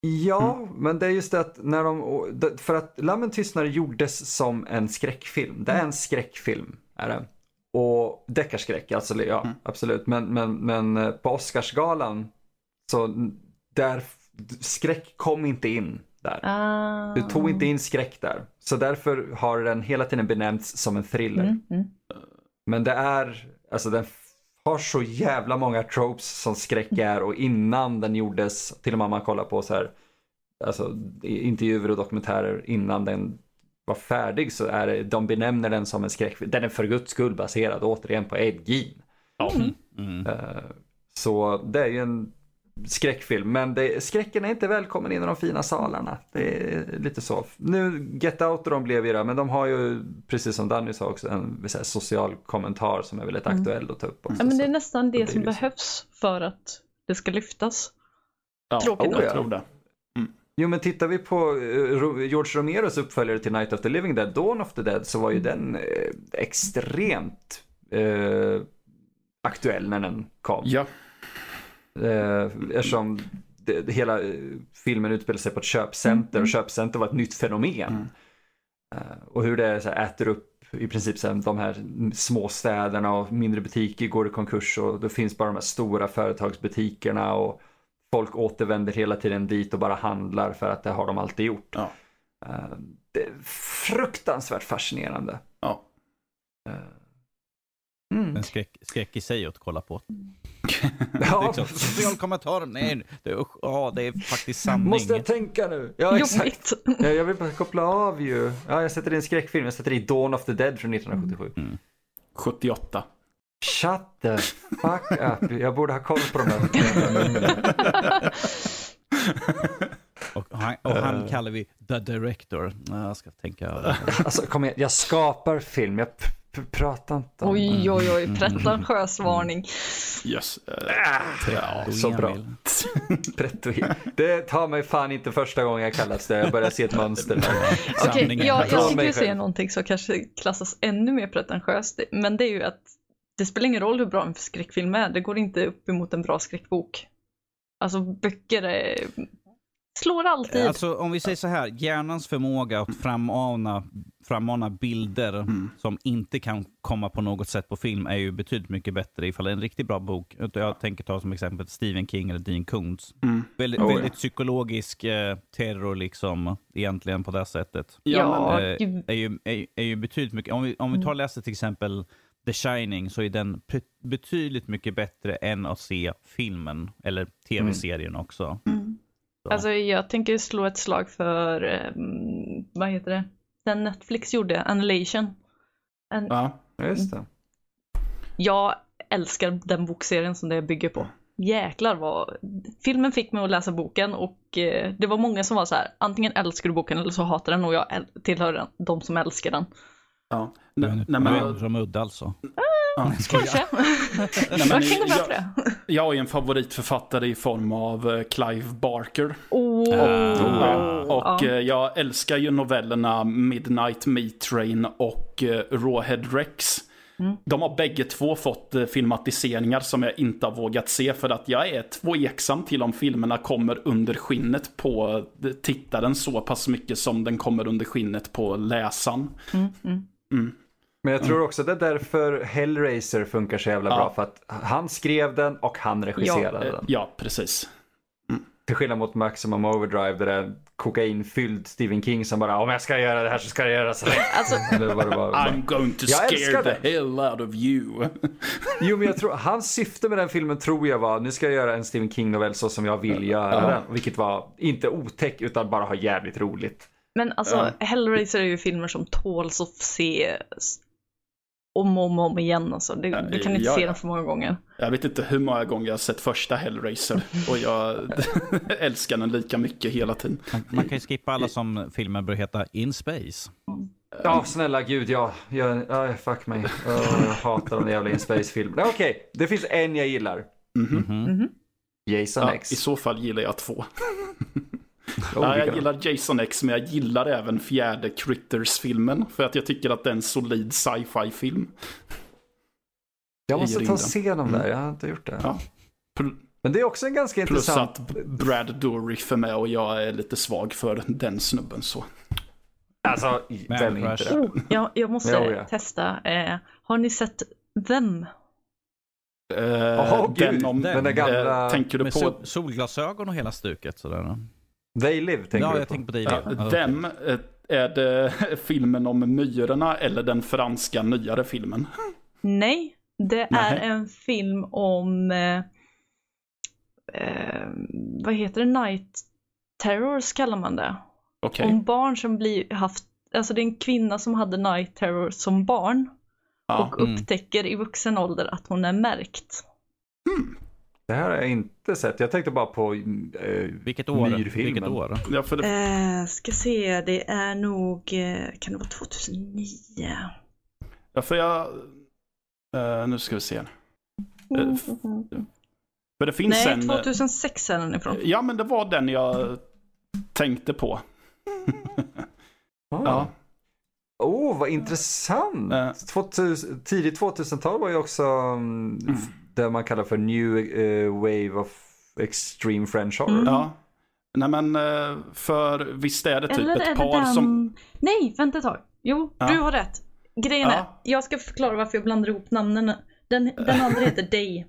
Ja, men det är just det att när de, för att Lammen tystnar gjordes som en skräckfilm. Det är en skräckfilm, är det. Och deckarskräck, alltså ja, Mm. absolut. Men, men, men eh, på Oscarsgalan så där, skräck kom inte in där. Ah. Du tog inte in skräck där. Så därför har den hela tiden benämnts som en thriller. Mm, mm. Men det är, alltså den har så jävla många tropes som skräck är och innan den gjordes, till och med om man kollar på så här, alltså intervjuer och dokumentärer innan den var färdig så är det, de benämner den som en skräckfilm. Den är för guds skull baserad återigen på Ed Gein. Mm. Eh, Så det är ju en skräckfilm, men det, skräcken är inte välkommen in i de fina salarna. Det är lite så. Nu, Get Out och de blev ju det, men de har ju, precis som Danny sa också, en här, social kommentar som är väldigt aktuell att ta upp också. Ja, men det är nästan det som det så. behövs för att det ska lyftas. Ja, Tråkigt nog. jag tror det. Jo, men tittar vi på eh, George Romeros uppföljare till Night of the Living Dead, Dawn of the Dead, så var ju den eh, extremt eh, aktuell när den kom. Ja, Eh, eftersom det, hela eh, filmen utspelar sig på ett köpcenter och köpcenter var ett nytt fenomen. Eh, och hur det så här, äter upp i princip så här, de här små städerna och mindre butiker går i konkurs och då finns bara de här stora företagsbutikerna och folk återvänder hela tiden dit och bara handlar för att det har de alltid gjort. Ja. Eh, det är fruktansvärt fascinerande. ja. Eh, Mm. En skräck, skräck i sig att kolla på. Ja, Liksom, social kommentar, nej, det, usch, ja, det är faktiskt sanning. måste jag tänka nu? Ja, exakt. Ja, jag vill bara koppla av ju. Ja, jag sätter i en skräckfilm. Jag sätter i Dawn of the Dead från 1977. Mm. 78. Shut the fuck up. Jag borde ha koll på de här. Och han, och han kallar vi the director. Ja, Jag ska tänka. Alltså kom igen, jag skapar film. Jag pratar inte om Oj, oj, oj, pretentiös varning. Yes. eh, Ja, så bra. Det tar mig fan inte första gången jag kallas det. Jag börjar se ett mönster. Okej, Sanningen. jag, jag skulle säga själv. någonting som kanske klassas ännu mer pretentiöst. Men det är ju att det spelar ingen roll hur bra en skräckfilm är. Det går inte upp emot en bra skräckbok. Alltså böcker är... slår alltid. Alltså om vi säger så här, hjärnans förmåga att framana, framana bilder som inte kan komma på något sätt på film är ju betydligt mycket bättre ifall det är en riktigt bra bok. Jag tänker ta som exempel Stephen King eller Dean Koontz. Mm. Väldigt, Oh, ja. väldigt psykologisk eh, terror liksom, egentligen på det sättet. ja, eh, är ju, är, är ju betydligt mycket, om vi, om vi tar och läser till exempel The Shining så är den betydligt mycket bättre än att se filmen eller tv-serien också. Så. Alltså jag tänker slå ett slag för, um, vad heter det, den Netflix gjorde, Annihilation. En, Ja. Just det. Jag älskar den bokserien som det bygger på. Jäklar vad... Filmen fick mig att läsa boken och eh, det var många som var så här, antingen älskar du boken eller så hatar den och jag tillhör den, de som älskar den. Ja. Nej, är nej, men, en som udda alltså. ja. Kanske. Nej, men, jag, jag har ju en favoritförfattare i form av eh, Clive Barker. Oh, Ah. Och ja. eh, jag älskar ju novellerna Midnight Meat Train och Rawhead Rex. Mm. De har bägge två fått filmatiseringar som jag inte har vågat se för att jag är tveksam till om filmerna kommer under skinnet på tittaren så pass mycket som den kommer under skinnet på läsaren. Mm, mm. Men jag tror också det är därför Hellraiser funkar så jävla Ja. bra. För att han skrev den och han regisserade Eh, den. Ja, precis. Till skillnad mot Maximum Overdrive, det där kokainfylld Stephen King som bara om jag ska göra det här så ska jag göra det så. Alltså, Eller vad det var. I'm going to scare the hell out of you. Jo men jag tror, hans syfte med den filmen tror jag var, nu ska jag göra en Stephen King-novell så som jag vill göra den. Vilket var inte otäck utan bara ha jävligt roligt. Men alltså, Hellraiser är ju filmer som tåls att se om och om, om igen. Alltså. Du, du kan inte Ja, se ja. dem för många gånger. Jag vet inte hur många gånger jag har sett första Hellraiser och jag älskar den lika mycket hela tiden. Man, man kan ju skippa alla som filmer bör heta In Space. Ja, snälla gud, ja. Jag, ja fuck mig. Ja, jag hatar de jävla In Space-filmerna. Okej, det finns en jag gillar. Mhm. Jason Ja, X. I så fall gillar jag två. Oh, ja, jag gillar Jason X men jag gillar även fjärde Critters-filmen för att jag tycker att det är en solid sci-fi-film. Jag måste ta och se dem där, jag har inte gjort det. Ja. Men det är också en ganska Plus intressant... att Brad Dourif är med och jag är lite svag för den snubben så. Alltså, vem är inte det? Oh, jag, jag måste Ja, ja. testa. Eh, har ni sett Them? Åh, gud, den om, den där Eh, gamla... tänker du Med på sol, solglasögon och hela stuket. Sådär. They Live tänker Ja, du jag på? tänker på dig. Ja, Ja, den, eh, är det filmen om myrorna eller den franska nyare filmen? Nej, det är Nej. en film om, eh, eh, vad heter det, night terrors kallar man det. Okej. Om barn som blir haft, alltså det är en kvinna som hade night terror som barn Ja. och Mm. upptäcker i vuxen ålder att hon är märkt. Det här har jag inte sett. Jag tänkte bara på eh, Vilket år? myrfilmen. Vilket år? Ja, för det, Eh, ska se, det är nog, eh, kan det vara 2009? ja, för jag... eh, nu ska vi se. Mm. För det finns Nej, en... 2006 är den ifrån. Ja, men det var den jag tänkte på. Ah. Ja. Oh, vad intressant! Eh. 2000, tidigt 2000-tal var ju också mm, f- det man kallar för new eh, wave of extreme French horror. Mm. Ja. Nej men eh, för visst är det typ Eller ett par den... som... Nej, vänta ett tag. Jo, Ja. du har rätt. Grejen Ja. är, jag ska förklara varför jag blandar ihop namnen. Den, den andra heter Day.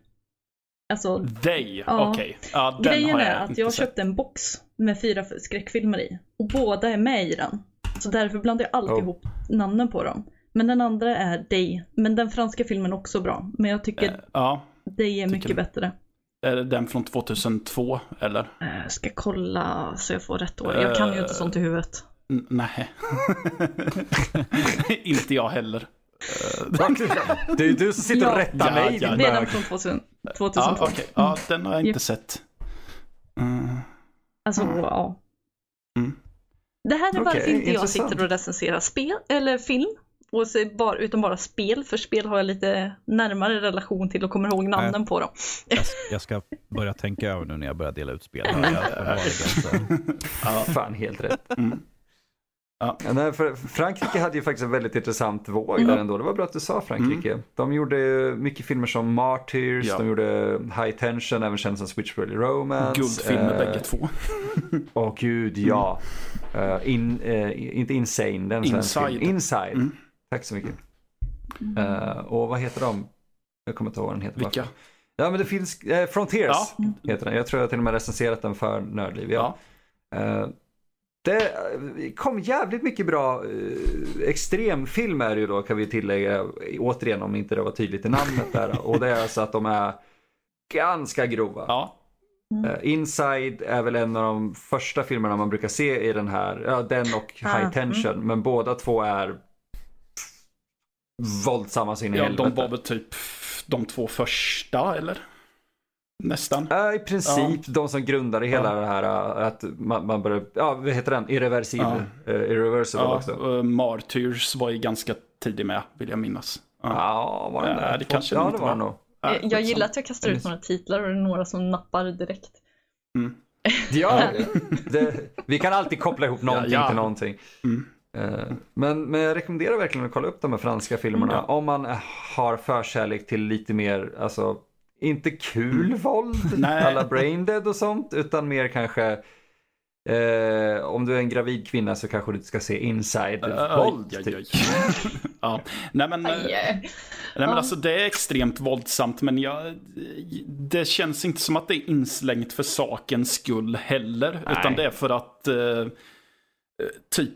Alltså, They, Ja. okej. Ja, den grejen är att jag sett. köpte en box med fyra skräckfilmer i. Och båda är med i den. Så därför blandar jag alltid Oh. ihop namnen på dem. Men den andra är Day. Men den franska filmen är också bra. Men jag tycker Eh, Ja, Day är mycket bättre. är det den från 2002 eller? Eh, ska kolla så jag får rätt år. Jag kan ju inte sånt i huvudet. N- nej. inte jag heller. Det är ju du som sitter och rättar Ja, mig. ja, Det är den från 2000, Ja, 2002. okej. Ja, den har jag inte sett. Mm. Alltså, ja. Mm. Det här är varför inte jag intressant. sitter och recenserar spel, eller film. Och så bara, utan bara spel, för spel har jag lite närmare relation till och kommer ihåg namnen på dem. Jag, jag ska börja tänka över nu när jag börjar dela ut spel. ganska- Fan, helt rätt. Mm. Ja, nej, för Frankrike hade ju faktiskt en väldigt intressant våg Mm. där ändå. Det var bra att du sa Frankrike. De gjorde mycket filmer som Martyrs, Ja. de gjorde High Tension, även känd som Switchblade Romance. Guldfilmer eh, bägge två. Åh gud, ja. Eh, in, eh, inte Insane, den. Inside. Inside. Mm. Tack så mycket. Eh, och vad heter de? Jag kommer inte ihåg vad den heter. Vilka? Ja men det finns, eh, Frontiers Ja. heter den. Jag tror jag till och med recenserat den för Nördliv. Ja. Ja. Eh, det eh, kom jävligt mycket bra uh, extremfilm är det ju då kan vi tillägga. Återigen om inte det var tydligt i namnet där. Och det är alltså att de är ganska grova. Ja. Eh, Inside är väl en av de första filmerna man brukar se i den här, ja den och Ah, High Tension. Men båda två är våldsamma så in i ja, de var väl typ de två första eller? Nästan. Ja, i princip de som grundade hela det här äh, att man, man börjar, ja vad heter den? Irreversibel. Ja. Uh, irreversible Ja, också. eh, Martyrs var ju ganska tidig med, vill jag minnas. Ja. Ja, var den Ja, där? det kanske ja, det var var. nog. Ja, jag skitsamma. gillar att jag kastar ut några titlar och det är några som nappar direkt. Mm. Ja, det, vi kan alltid koppla ihop någonting Ja, ja. till någonting. Mm. Eh, Men, men jag rekommenderar verkligen att kolla upp de här franska filmerna Mm. om man har förkärlek till lite mer, alltså inte kul våld, Mm. Nej. alla braindead och sånt, utan mer kanske eh, om du är en gravid kvinna så kanske du inte ska se inside-våld. Aj, typ. aj. ja. Nej men, Aj, nej, men Ja. alltså det är extremt våldsamt men jag, det känns inte som att det är inslängt för sakens skull heller. Nej. Utan det är för att eh, typ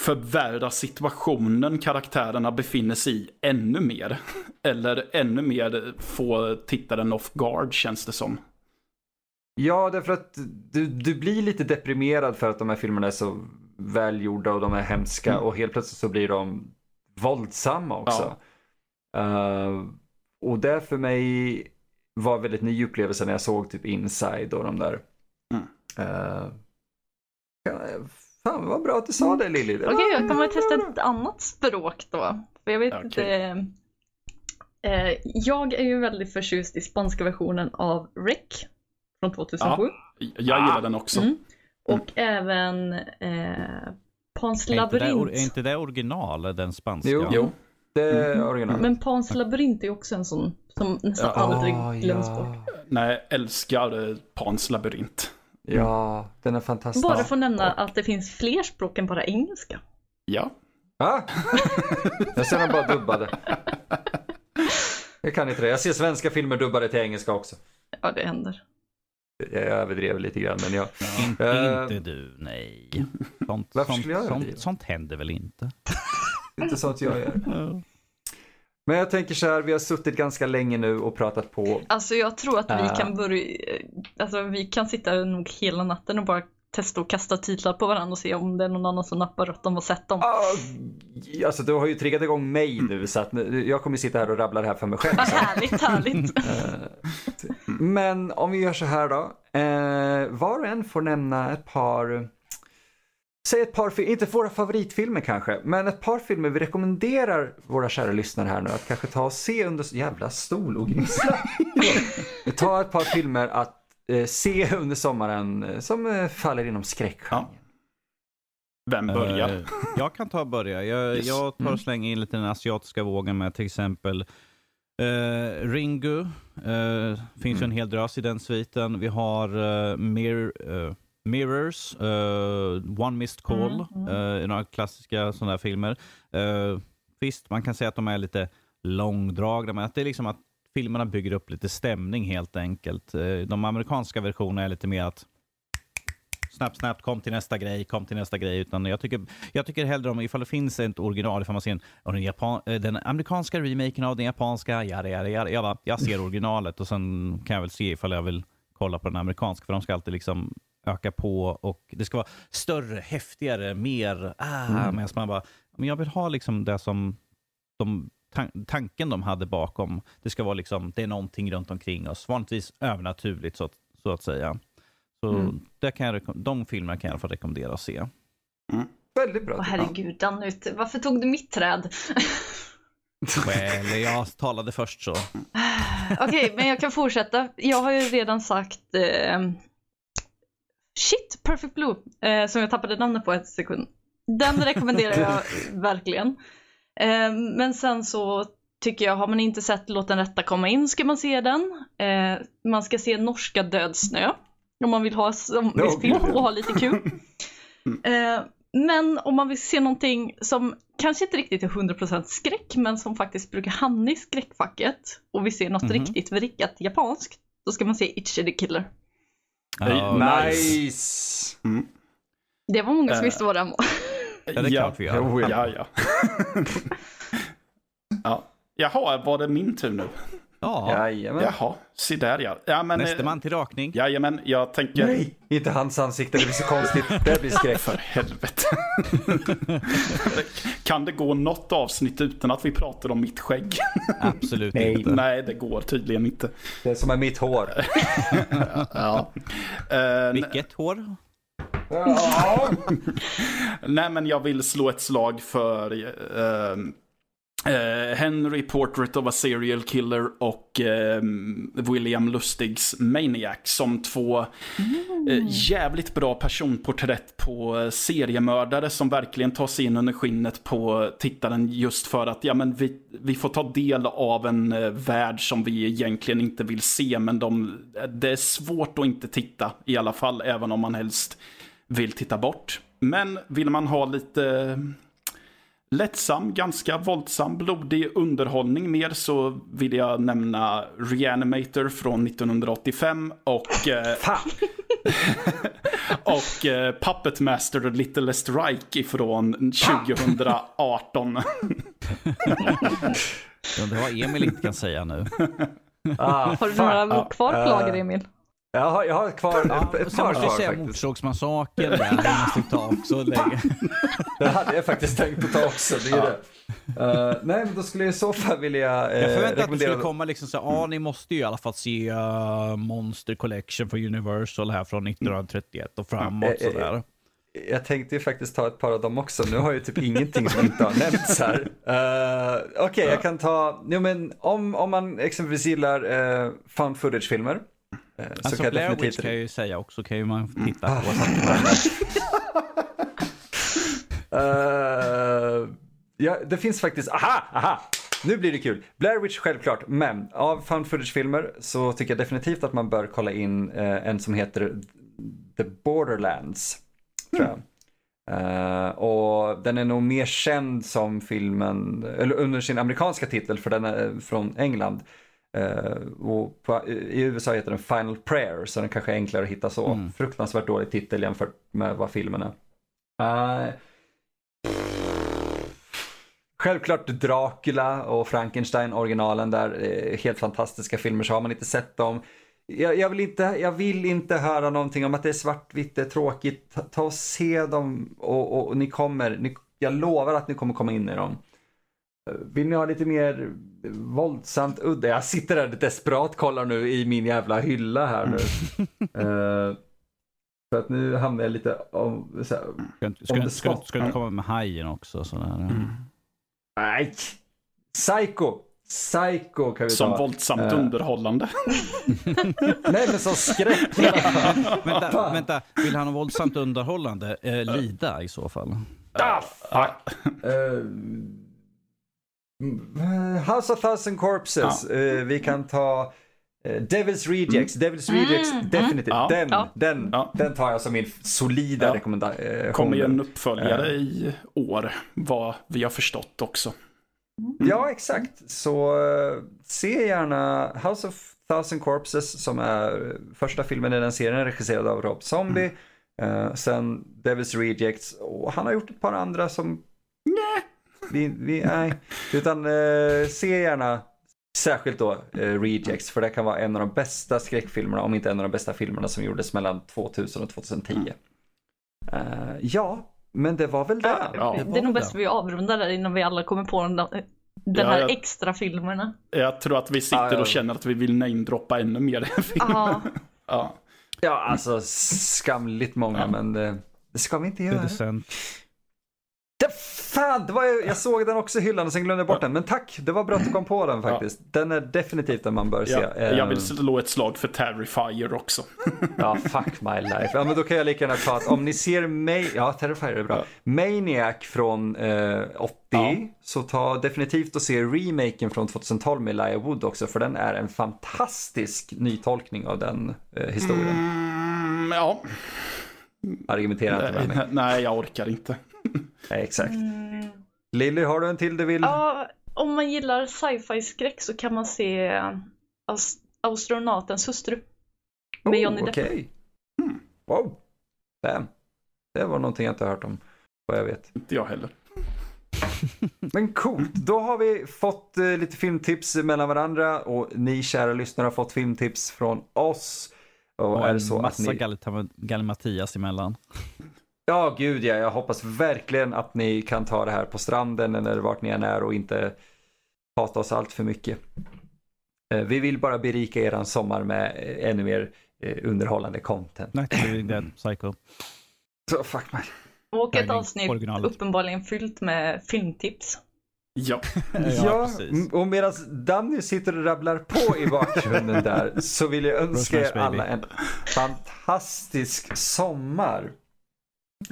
förvärra situationen karaktärerna befinner sig i ännu mer. Eller ännu mer få tittaren off guard känns det som. Ja, därför att du, du blir lite deprimerad för att de här filmerna är så välgjorda och de är hemska Mm. och helt plötsligt så blir de våldsamma också. Eh, och det för mig var väldigt ny upplevelse när jag såg typ Inside och de där. Mm. Uh, fan vad bra att du sa det Lilly. Okej, var- jag kommer att testa ett annat språk då. För jag vet Okej. inte. Eh, jag är ju väldigt förtjust i spanska versionen av Rec från 2007. Jag gillar den också. Mm. Och även eh, Pans labyrint. är inte det original, den spanska? Jo. Jo. Det är original. Men Pans labyrint är också en sån som nästan Ja. aldrig Ah, glöms ja. bort. Nej, jag älskar eh, Pans labyrint. Ja, den är fantastisk. Bara för att nämna att det finns fler språk än bara engelska. Ja. Ah? Jag ser dem bara dubbade. Jag kan inte det. Jag ser svenska filmer dubbade till engelska också. Ja, det händer. Jag överdrev lite grann, men jag... In, Eh, inte du, nej. Sånt, Varför sånt, skulle jag sånt, sånt händer väl inte? Inte sånt jag gör. Men jag tänker så här, vi har suttit ganska länge nu och pratat på. Alltså jag tror att vi Äh. kan börja, alltså vi kan sitta nog hela natten och bara testa och kasta titlar på varandra och se om det är någon annan som nappar rätt om vad sett dem. Alltså du har ju triggat igång mig nu så att jag kommer sitta här och rabbla det här för mig själv. Härligt, härligt. Men om vi gör så här då. Eh, var och en får nämna ett par, säg ett par, fi- inte våra favoritfilmer kanske, men ett par filmer vi rekommenderar våra kära lyssnare här nu att kanske ta och se under, jävla stol och gnissla. ta ett par filmer att eh, se under sommaren eh, som eh, faller inom skräckgenren. Ja. Vem börjar? Eh, jag kan ta och börja. Jag, Yes. jag tar Mm. och slänger in lite den asiatiska vågen med till exempel eh, Ringu. Eh, finns ju en hel drös i den sviten. Vi har eh, Mir, eh, Mirrors, eh, One Missed Call, Mm, eh, några klassiska sådana filmer. Eh, visst, man kan säga att de är lite långdragna, men att det är liksom att filmerna bygger upp lite stämning helt enkelt. De amerikanska versionerna är lite mer att snabbt, snabbt, kom till nästa grej, kom till nästa grej. Utan jag tycker, jag tycker hellre om, ifall det finns ett original, ifall man ser en, den, Japan, den amerikanska remaken av den japanska, ja, ja, ja, jag, jag ser originalet och sen kan jag väl se ifall jag vill kolla på den amerikanska, för de ska alltid liksom öka på och det ska vara större, häftigare, mer, ah, Mm. medan man bara, men jag vill ha liksom det som de, tan- tanken de hade bakom. Det ska vara liksom, det är någonting runt omkring oss, vanligtvis övernaturligt så, att- så att säga. Så Mm. där kan jag, de filmerna kan jag i alla fall rekommendera att se. Väldigt bra. Åh herregud, Danut, varför tog du mitt träd? Well, jag talade först så. Okej, men jag kan fortsätta. Jag har ju redan sagt eh, Shit, Perfect Blue, eh, som jag tappade namnet på ett sekund. Den rekommenderar jag verkligen. Eh, men sen så tycker jag, har man inte sett Låt den rätta komma in ska man se den. Eh, man ska se Norska Dödsnö om man vill ha zombiespel Oh, och ha lite kul. Eh, men om man vill se någonting som kanske inte riktigt är 100% skräck men som faktiskt brukar hamna i skräckfacket och vi ser något Mhm. riktigt vrickat japanskt, då ska man se Itchy the Killer. Ja, Nice! Det var många som Eh, visste vad den var. Ja, det är klart vi gör. Jo, Ja, ja. ja. Jaha, var det min tur nu? Ja, Jajamän. Jaha, se där ja. ja men, nästa eh, man till rakning. Jajamän, jag tänker... Nej, inte hans ansikte, det blir så konstigt. Det blir skräck. För helvete. kan det gå något avsnitt utan att vi pratar om mitt skägg? Absolut Nej. inte. Nej, det går tydligen inte. Det är som är mitt hår. Ja. Eh, Vilket hår? Ja. Nej, men jag vill slå ett slag för eh, eh, Henry Portrait of a Serial Killer och eh, William Lustigs Maniac som två eh, jävligt bra personporträtt på eh, seriemördare som verkligen tar sig in under skinnet på tittaren just för att ja, men vi, vi får ta del av en värld som vi egentligen inte vill se men de, det är svårt att inte titta i alla fall även om man helst vill titta bort. Men vill man ha lite lättsam, ganska våldsam, blodig underhållning mer så vill jag nämna Reanimator från 1985 och, eh, och eh, Puppet Master The Littlest Reich från 2018. Ja, det har Emil inte kan säga nu. Ah, Har du några kvar på lager Emil? Jag har, jag har kvar Ja, ett, par måste jag kvar säga faktiskt. Motorsågsmassakern där. Det måste ta också länge. Det hade jag faktiskt tänkt att ta också. Det är det. Eh, nej, men då skulle jag i så fall vilja uh, Jag förväntade att rekommendera... skulle komma liksom så ja ah, ni måste ju i alla fall se uh, Monster Collection för Universal här från 1931 och framåt eh, sådär. Jag tänkte ju faktiskt ta ett par av dem också. Nu har jag ju typ ingenting som inte har nämnts här. Uh, Okej, jag kan ta, jo men om, om man exempelvis gillar uh, found footage-filmer. Eh, så Alltså kan Blair Witch kan jag ju säga också, kan ju man titta Ah. på. Eh, ja, det finns faktiskt, aha, aha! Nu blir det kul. Blair Witch självklart, men av found footage-filmer så tycker jag definitivt att man bör kolla in eh, en som heter The Borderlands. Tror jag. Eh, och den är nog mer känd som filmen, eller under sin amerikanska titel för den är från England. Eh, och på, I USA heter den Final Prayer, så den kanske är enklare att hitta så. Mm. Fruktansvärt dålig titel jämfört med vad filmen är. Eh, Självklart Dracula och Frankenstein, originalen där, eh, helt fantastiska filmer, så har man inte sett dem. Jag, jag, vill inte, jag vill inte höra någonting om att det är svartvitt, det är tråkigt. Ta, ta och se dem och, och, och ni kommer, ni, jag lovar att ni kommer komma in i dem. Eh, Vill ni ha lite mer våldsamt udda? Jag sitter där desperat kollar nu i min jävla hylla här nu. Eh, för att nu hamnar jag lite om, så här, Ska, inte- ska, ska, inte komma med hajen också? Sådär. Nej! Psycho! Psycho kan vi Som ta. våldsamt Eh. underhållande. Nej men som skräck. vänta, vänta, vill han ha våldsamt underhållande? Eh, lida i så fall. ah, fuck. Eh, mm, House of Thousand Corpses. Eh, vi kan ta eh, Devil's Rejects. Devil's Rejects, Mm, definitivt. Ja. Den, Ja. Den, Ja. den tar jag som min solida Ja. rekommendation. Kommer ju en uppföljare i år, vad vi har förstått också. Ja, exakt. Så eh, se gärna House of Thousand Corpses som är första filmen i den serien regisserad av Rob Zombie. Eh, sen Devil's Rejects och han har gjort ett par andra som... Nej. Vi, vi, nej. Utan eh, se gärna särskilt då eh, Rejects för det kan vara en av de bästa skräckfilmerna, om inte en av de bästa filmerna som gjordes mellan 2000 och 2010. Eh, ja, men det var väl det. Ja. Det är nog bäst vi avrundar där innan vi alla kommer på den, den Ja, här jag- extra filmerna. Jag tror att vi sitter och känner att vi vill namedroppa ännu mer filmen. Ja, Ja. Alltså skamligt många, Ja. men det, det ska vi inte göra. Det, fan, det var, jag såg den också i hyllan och sen glömde jag bort den. Men tack, det var bra att du kom på den faktiskt. Den är definitivt den man bör se. Ja, jag vill Eh, slå ett slag för Terrifier också. Ja, fuck my life. Ja, men då kan jag lika gärna ta att om ni ser mig, ja, Terrifier är bra. Ja. Maniac från eh, 80, Ja. så ta definitivt och se remaken från 2012 med Elijah Wood också, för den är en fantastisk nytolkning av den eh, historien. Mm, ja, Argumentera inte med mig. nej, jag orkar inte. Exakt. Lilly, har du en till du vill? ja, om man gillar sci-fi skräck så kan man se Astronautens hustru. med Johnny Depp. Oh, okej. Hmm. Wow. Damn. Det var någonting jag inte har hört om, vad jag vet. Inte jag heller. Men coolt, då har vi fått eh, lite filmtips mellan varandra och ni kära lyssnare har fått filmtips från oss. Och, Och är så att massa ni... gal- gallimatias emellan. Ja, gud ja, jag hoppas verkligen att ni kan ta det här på stranden eller vart ni än är och inte hata oss allt för mycket. Eh, Vi vill bara berika eran sommar med eh, ännu mer eh, underhållande content. Living Dead, Psycho. Så fuck mig. Och ett avsnitt originalet. uppenbarligen fyllt med filmtips. Ja, Ja, precis. m- och medan Danny sitter och rabblar på i bakgrunden där så vill jag önska er alla en fantastisk sommar.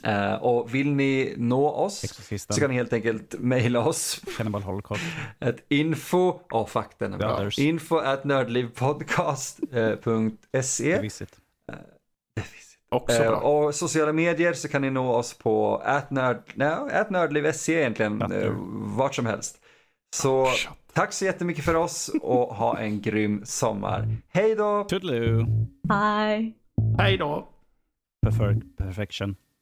Eh, och vill ni nå oss så Exorcisten, kan ni helt enkelt mejla oss Cannibal Holocaust. ett info, åh fuck den är bra, info at nördlivpodcast.se Visit. också Eh, bra. och sociala medier så kan ni nå oss på atnörd, nej, atnördliv.se egentligen, Atnörd. eh, vart som helst. Så Shut. tack så jättemycket för oss och ha en grym sommar. Hej då! Toodaloo. Hej! Hej då! Prefer- perfection.